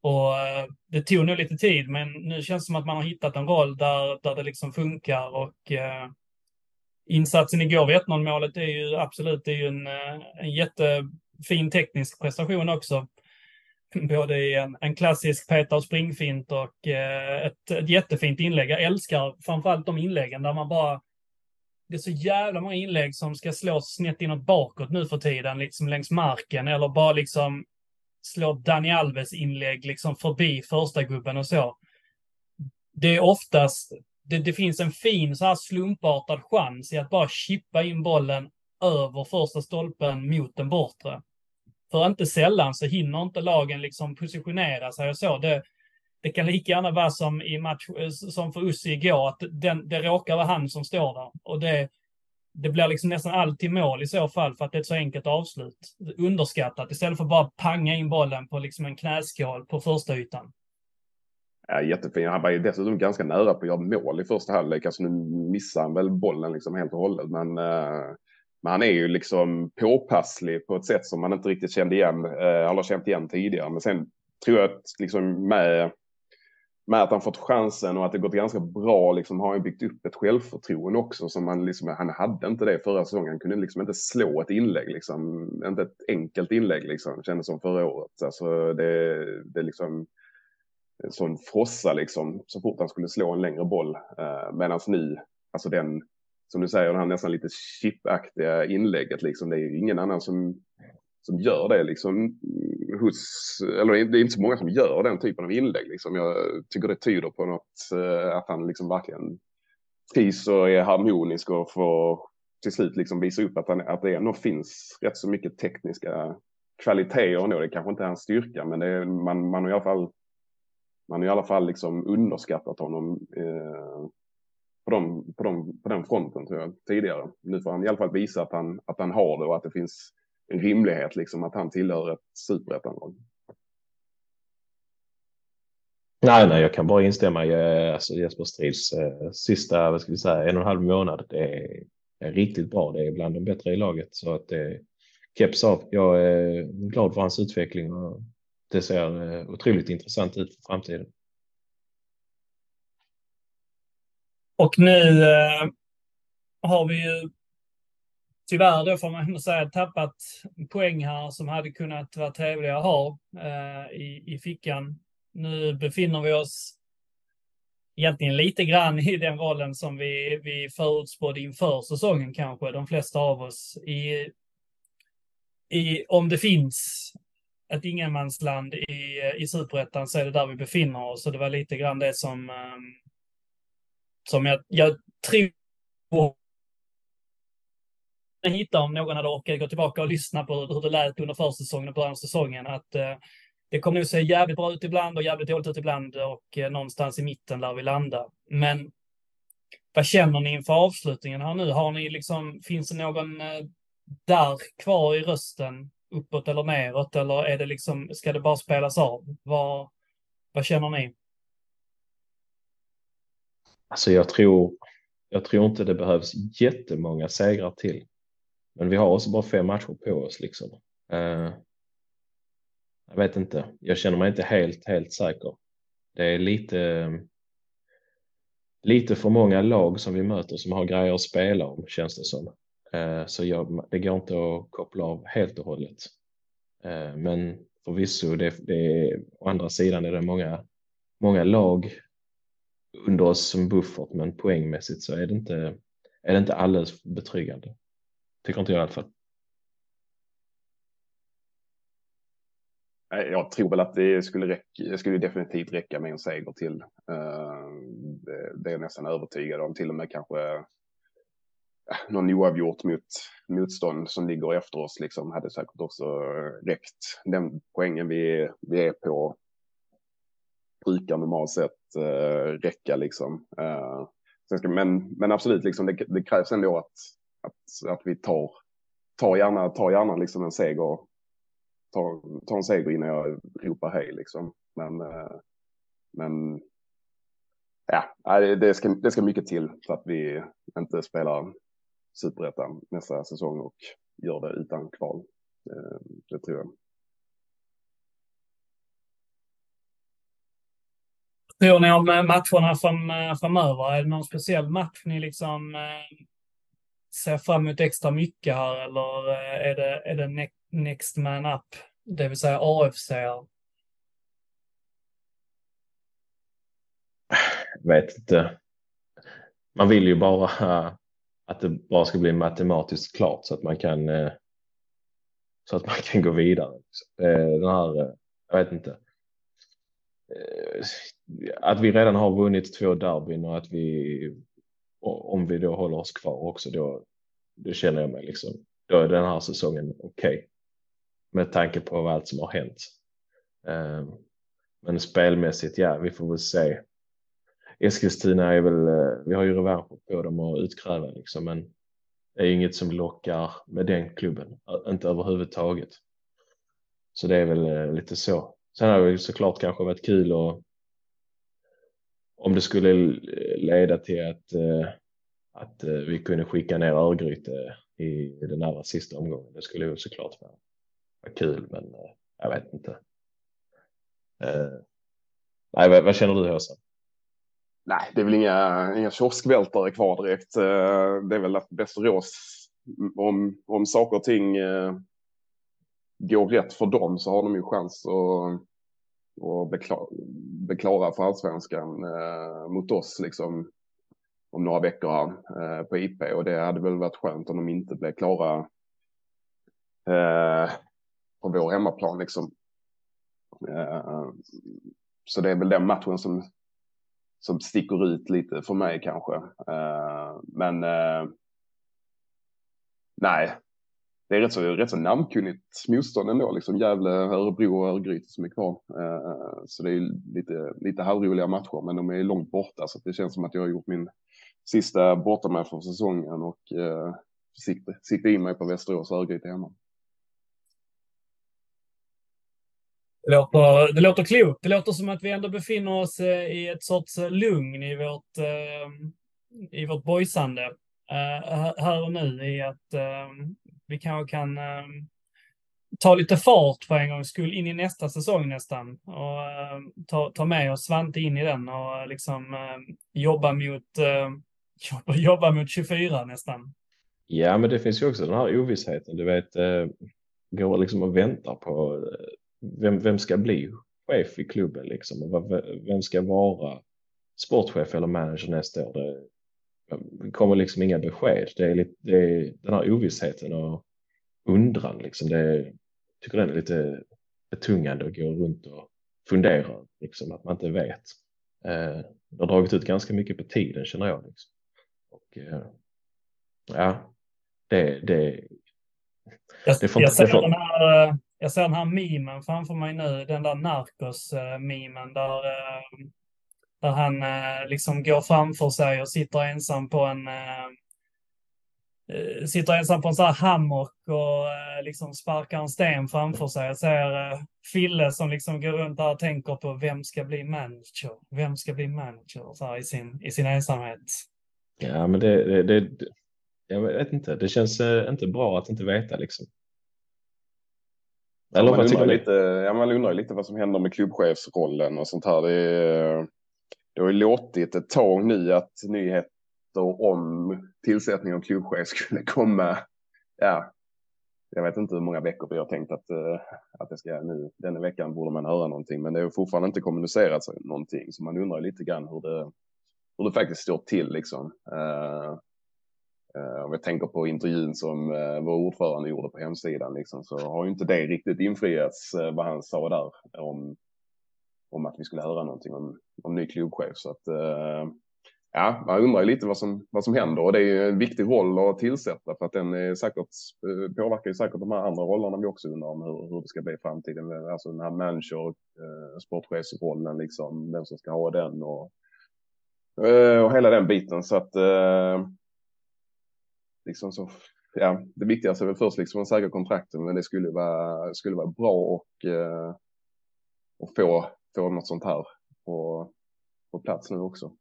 Och eh, det tog nog lite tid, men nu känns det som att man har hittat en roll där, där det liksom funkar och eh, insatsen igår vid 1-0 målet är ju absolut, det är ju en, eh, en jättefin teknisk prestation också (laughs) både i en, en klassisk peta och springfint och eh, ett, ett jättefint inlägg. Jag älskar framförallt de inläggen där man bara det är så jävla många inlägg som ska slås snett inåt bakåt nu för tiden, liksom längs marken, eller bara liksom slå Dani Alves inlägg liksom förbi första gubben och så. Det är oftast, det, det finns en fin så här slumpartad chans i att bara chippa in bollen över första stolpen mot den bortre. För inte sällan så hinner inte lagen liksom positionera sig och så. Det, det kan lika gärna vara som i match, som för Ussi igår, att den, det råkar vara han som står där. Och det, det blir liksom nästan alltid mål i så fall för att det är ett så enkelt avslut. Underskattat istället för bara panga in bollen på liksom en knäskål på första ytan. Ja, jättefin. Han var ju dessutom ganska nära på att göra mål i första halvlek. Alltså nu missade han väl bollen liksom helt och hållet. Men uh, men han är ju liksom påpasslig på ett sätt som man inte riktigt kände igen, eh, eller känt igen tidigare. Men sen tror jag att liksom med, med att han fått chansen och att det gått ganska bra liksom har han byggt upp ett självförtroende också som han liksom, han hade inte det förra säsongen. Han kunde liksom inte slå ett inlägg liksom, inte ett enkelt inlägg liksom, kändes som förra året. Alltså det, det är liksom en sån frossa liksom så fort han skulle slå en längre boll. Eh, Medan nu, alltså den som du säger, det här nästan lite chipaktiga inlägget. Liksom. Det är ingen annan som, som gör det. Liksom, hos, eller det är inte så många som gör den typen av inlägg. Liksom. Jag tycker det tyder på något, eh, att han liksom verkligen trivs och är harmonisk och får till slut liksom visa upp att, han, att det ändå finns rätt så mycket tekniska kvaliteter ändå. Det kanske inte är hans styrka, men det är, man, man har i alla fall man har i alla fall liksom underskattat honom eh, på, de på, de, på den fronten tror jag, tidigare. Nu får han i alla fall visa att han, att han har det och att det finns en rimlighet liksom att han tillhör ett superettanlag. Nej, nej, jag kan bara instämma i eh, alltså Jesper Strids eh, sista, vad ska vi säga, en och en halv månad. Det är, är riktigt bra. Det är bland de bättre i laget så att det keps av. Jag eh, är glad för hans utveckling och det ser eh, otroligt intressant ut för framtiden. Och nu eh, har vi ju tyvärr då får man ändå säga tappat poäng här som hade kunnat vara trevliga att ha eh, i, i fickan. Nu befinner vi oss egentligen lite grann i den rollen som vi, vi förutspådde inför säsongen kanske, de flesta av oss. I, i, om det finns ett ingenmansland i, i superettan så är det där vi befinner oss. Och det var lite grann det som, um, som jag, jag tror hitta om någon hade orkat gå tillbaka och lyssna på hur det lät under försäsongen och början av säsongen. Att eh, det kommer nog se jävligt bra ut ibland och jävligt dåligt ut ibland och eh, någonstans i mitten lär vi landa. Men vad känner ni inför avslutningen här nu? Har ni liksom, finns det någon eh, där kvar i rösten uppåt eller neråt? Eller är det liksom, ska det bara spelas av? Vad, vad känner ni? Alltså jag tror, jag tror inte det behövs jättemånga segrar till. Men vi har också bara fem matcher på oss liksom. Uh, jag vet inte, jag känner mig inte helt, helt säker. Det är lite, lite för många lag som vi möter som har grejer att spela om känns det som. Uh, så jag, det går inte att koppla av helt och hållet. Uh, men förvisso, det, det, å andra sidan är det många, många lag under oss som buffert, men poängmässigt så är det inte, är det inte alldeles betryggande. Tycker inte jag i alla fall. Jag tror väl att det skulle, räcka, det skulle definitivt räcka med en seger till. Eh, det är jag nästan övertygad om. Till och med kanske eh, någon oavgjort mot motstånd som ligger efter oss liksom hade säkert också räckt. Den poängen vi, vi är på brukar normalt sett eh, räcka liksom. Eh, ska, men, men absolut, liksom, det, det, krävs ändå att, att, att vi tar, tar gärna, tar gärna liksom en seger. Tar, tar en seger innan jag ropar hej liksom. Men, eh, men ja, det ska, det ska mycket till för att vi inte spelar superettan nästa säsong och gör det utan kval. Eh, det tror jag. Tror ni om matcherna fram, eh, framöver? Är det någon speciell match ni liksom eh, ser fram emot extra mycket här eller eh, är det, är det next man up, det vill säga AFC? vet inte. Man vill ju bara eh, att det bara ska bli matematiskt klart så att man kan så att man kan gå vidare. Den här, jag vet inte. Eh, att vi redan har vunnit två derbyn och att vi om vi då håller oss kvar också då, då känner jag mig liksom då är den här säsongen okej okay. med tanke på allt som har hänt. Eh, men spelmässigt, ja, vi får väl se. Eskilstuna är väl, eh, vi har ju revansch på dem att utkräva liksom, men det är inget som lockar med den klubben, inte överhuvudtaget. Så det är väl lite så. Sen har det såklart kanske varit kul och om det skulle leda till att, eh, att eh, vi kunde skicka ner Örgryte i den allra sista omgången. Det skulle ju såklart vara, vara kul, men eh, jag vet inte. Nej, vad, vad känner du Håsan? Nej, det är väl inga, inga kioskvältare kvar direkt. Det är väl att Västerås, om, om saker och ting går rätt för dem så har de ju chans att och beklara för allsvenskan eh, mot oss liksom om några veckor här eh, på IP och det hade väl varit skönt om de inte blev klara eh, på vår hemmaplan liksom. Eh, så det är väl den matchen som som sticker ut lite för mig kanske. Eh, men eh, nej, det är rätt så, rätt så namnkunnigt motstånd ändå, liksom Gävle, Örebro och Örgryte som är kvar. Eh, så det är lite, lite halvroliga matcher, men de är långt borta så det känns som att jag har gjort min sista bortamatch för säsongen och eh, siktar sikta in mig på Västerås och Örgryte hemma. Det låter, det låter klokt. Det låter som att vi ändå befinner oss eh, i ett sorts eh, lugn i vårt, i vårt boysande här och nu i att vi kanske kan ehm, ta lite fart för en gångs skull in i nästa säsong nästan och ehm, ta, ta med oss Svante in i den och liksom ehm, jobba mot, (laughs) jobba, jobba mot 24 nästan. Ja, men det finns ju också den här ovissheten. Du vet, går liksom och väntar på eh, vem, vem ska bli chef i klubben liksom? Och vem ska vara sportchef eller manager nästa år? Det kommer liksom inga besked. Det är, lite, det är den här ovissheten och undran liksom. Det är, tycker den är lite betungande att gå runt och fundera liksom att man inte vet. Eh, det har dragit ut ganska mycket på tiden känner jag. Liksom. Och, eh, ja, det, det, jag, det får, jag ser den här jag ser den här memen framför mig nu, den där Narcos-memen där, eh, där han eh, liksom går framför sig och sitter ensam på en eh, sitter ensam på en sån här hammock och liksom sparkar en sten framför sig. Jag ser Fille som liksom går runt där och tänker på vem ska bli manager? Vem ska bli manager? Så här, i, sin, I sin ensamhet. Ja, men det, det, det, jag vet inte. Det känns inte bra att inte veta liksom. Eller man, undrar lite, ja, man undrar lite vad som händer med klubbchefsrollen och sånt här. Det, det har ju låtit ett tag nu att nyheter om tillsättning av klubbchef skulle komma. Ja, jag vet inte hur många veckor vi har tänkt att, eh, att det ska nu. Denna veckan borde man höra någonting, men det har fortfarande inte kommunicerats någonting, så man undrar lite grann hur det, hur det faktiskt står till liksom. Uh, Uh, om jag tänker på intervjun som uh, vår ordförande gjorde på hemsidan liksom, så har ju inte det riktigt infriats uh, vad han sa där om, om att vi skulle höra någonting om, om ny klubbchef. Så att, eh, ja, man undrar ju lite vad som, vad som händer och det är ju en viktig roll att tillsätta för att den är säkert, eh, påverkar ju säkert de här andra rollerna vi också undrar om hur, hur det ska bli i framtiden. Alltså den här manager, eh, sportchefsrollen, liksom, vem som ska ha den och, eh, och hela den biten. Så att liksom så, ja, det viktigaste är väl först liksom att säkra kontrakten, men det skulle vara, skulle vara bra och, eh, och få, få något sånt här på, på plats nu också.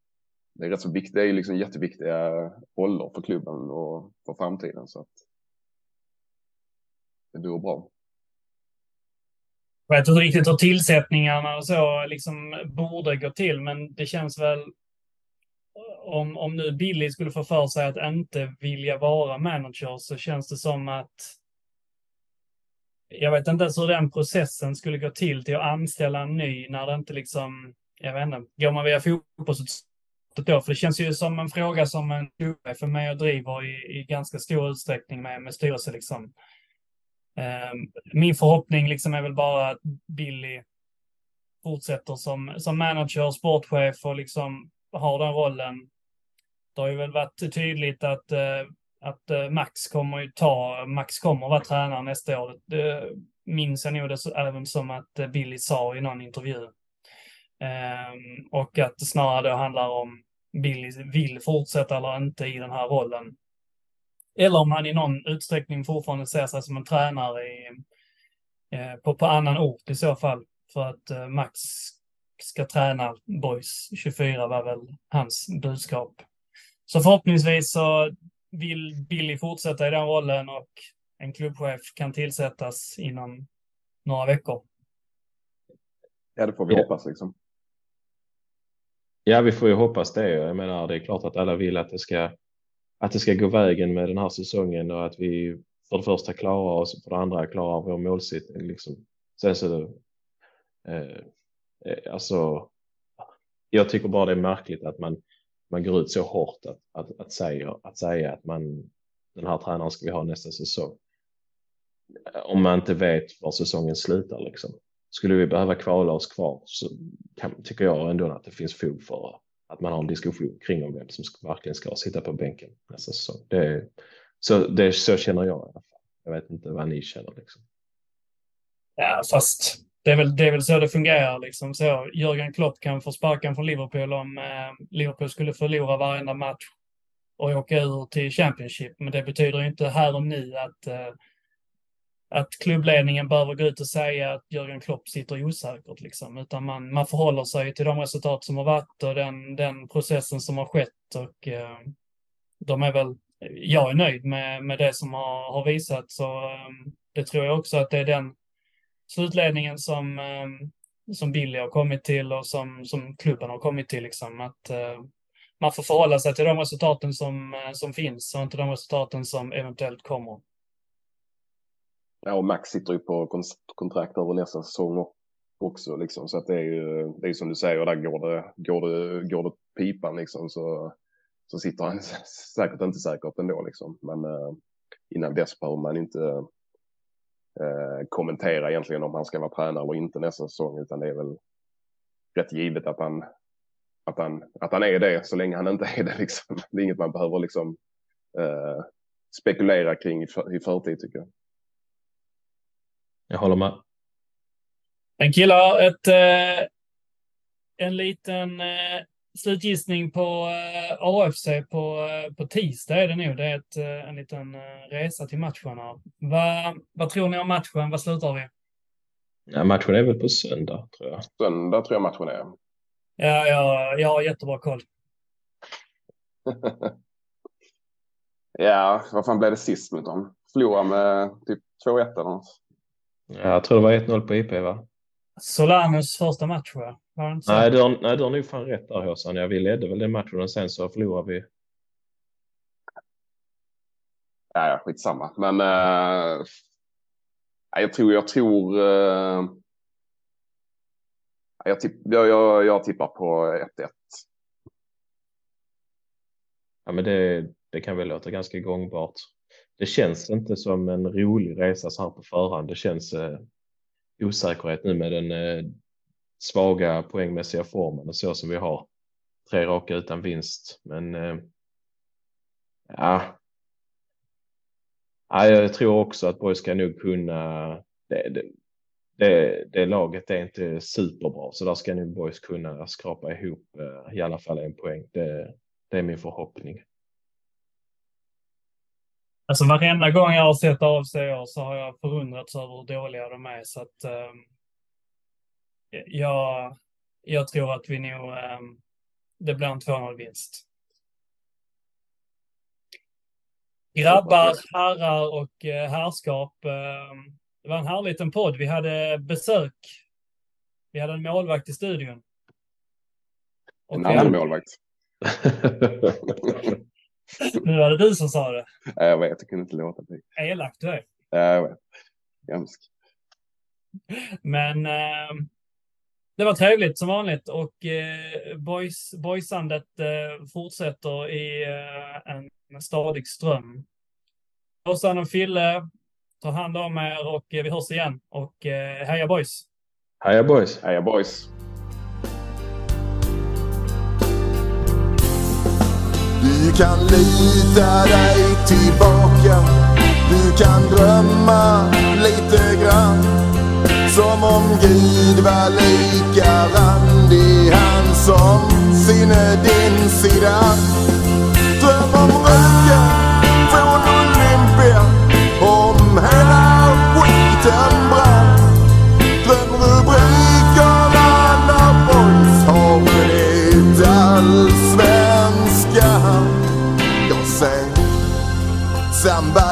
Det är rätt så viktigt, det är liksom jätteviktiga roller för klubben och för framtiden så att det vore bra. Jag vet inte riktigt hur tillsättningarna och så liksom borde gå till, men det känns väl om, om nu Billy skulle få för sig att inte vilja vara manager så känns det som att jag vet inte ens hur den processen skulle gå till till att anställa en ny när det inte liksom, jag vet inte, går man via fotbollsutskottet då? För det känns ju som en fråga som en för mig och driver i, i ganska stor utsträckning med, med styrelse liksom. Ehm, min förhoppning liksom är väl bara att Billy fortsätter som, som manager, sportchef och liksom har den rollen det har ju väl varit tydligt att, eh, att eh, Max kommer ju ta, Max kommer vara tränare nästa år. Det minns jag nog det även som att eh, Billy sa i någon intervju. Ehm, och att det snarare då handlar om Billy vill fortsätta eller inte i den här rollen. Eller om han i någon utsträckning fortfarande ser sig som en tränare i, eh, på, på annan ort i så fall. För att Max ska träna Boys 24 var väl hans budskap. Så förhoppningsvis så vill Billy fortsätta i den rollen och en klubbchef kan tillsättas inom några veckor. Ja, det får vi ja. hoppas liksom. Ja, vi får ju hoppas det. Jag menar, det är klart att alla vill att det ska att det ska gå vägen med den här säsongen och att vi för det första klarar oss och för det andra klarar vår målsättning. Liksom. Sen så, eh, eh, alltså, jag tycker bara det är märkligt att man man går ut så hårt att, att, att, säga, att säga att man, den här tränaren ska vi ha nästa säsong. Om man inte vet var säsongen slutar liksom. Skulle vi behöva kvala oss kvar så kan, tycker jag ändå att det finns fog för att man har en diskussion kring om vem som verkligen ska sitta på bänken nästa säsong. Det, så, det, så känner jag i alla fall. Jag vet inte vad ni känner liksom. Ja, fast det är väl, det är väl så det fungerar. Liksom. Så Jörgen Klopp kan få sparken från Liverpool om eh, Liverpool skulle förlora varenda match och åka ur till Championship. Men det betyder inte här och nu att, eh, att klubbledningen behöver gå ut och säga att Jörgen Klopp sitter osäkert. Liksom. Utan man, man förhåller sig till de resultat som har varit och den, den processen som har skett. Och eh, de är väl, jag är nöjd med, med det som har, har visats. Eh, det tror jag också att det är den slutledningen som, eh, som Billy har kommit till och som, som klubben har kommit till. Liksom, att eh, man får förhålla sig till de resultaten som, eh, som finns och inte de resultaten som eventuellt kommer. Ja, och Max sitter ju på kontrakt över nästa säsong också liksom. Så att det är ju, det är som du säger, där går det, går det, går det pipan liksom så, så sitter han (laughs) säkert inte säkert ändå liksom. Men eh, innan dess behöver man inte eh, kommentera egentligen om han ska vara tränare eller inte nästa säsong, utan det är väl rätt givet att han, att han, att han är det så länge han inte (laughs) är det. Liksom. Det är inget man behöver liksom, eh, spekulera kring i, för, i förtid tycker jag. Jag håller med. En killar, ett, eh, en liten eh, slutgissning på eh, AFC på, eh, på tisdag är det nu. Det är ett, eh, en liten resa till matchen. Vad, vad tror ni om matchen? Vad slutar vi? Ja, matchen är väl på söndag, tror jag. Söndag tror jag matchen är. Ja, ja jag har jättebra koll. (laughs) ja, vad fan blev det sist mot dem? Förlorade med typ 2-1 eller något. Ja, jag tror det var 1-0 på IP, va? Solanus första match, va? Nej, du har, nej, du har nog fan rätt där Håsan. Ja, vi ledde väl den matchen och sen så förlorade vi. Ja, ja skitsamma. Men uh, jag tror, jag tror. Uh, jag, tipp, jag, jag, jag tippar på 1-1. Ja, men det, det kan väl låta ganska gångbart. Det känns inte som en rolig resa så här på förhand. Det känns eh, osäkerhet nu med den eh, svaga poängmässiga formen och så som vi har. Tre raka utan vinst, men eh, ja. ja. Jag tror också att Borg ska nog kunna. Det, det, det, det, laget är inte superbra, så där ska nog Boys kunna skrapa ihop eh, i alla fall en poäng. Det, det är min förhoppning. Alltså varenda gång jag har sett AFC så har jag förundrats över hur dåliga de är. Så att, um, jag, jag tror att vi nog, um, det blir en 2-0 vinst. Grabbar, herrar och uh, herrskap. Um, det var en härlig liten podd. Vi hade besök. Vi hade en målvakt i studion. Och en annan målvakt. (laughs) nu var det du som sa det. Ja, jag vet, jag kunde inte låta bli. Elak du är. Ja, jag vet. Hemskt. Men eh, det var trevligt som vanligt och eh, boys, boysandet eh, fortsätter i eh, en stadig ström. Åsan och Fille, ta hand om er och vi hörs igen. Och eh, heja boys! Heja boys! Heja boys! Du kan lita dig tillbaka Du kan drömma lite grann som om Gud var lika randig Han som sinne din sida. Dröm om röken från Olympia. Om hela skiten brann Dröm rubrikerna när boys har vunnit allsvenskan Jag säger samba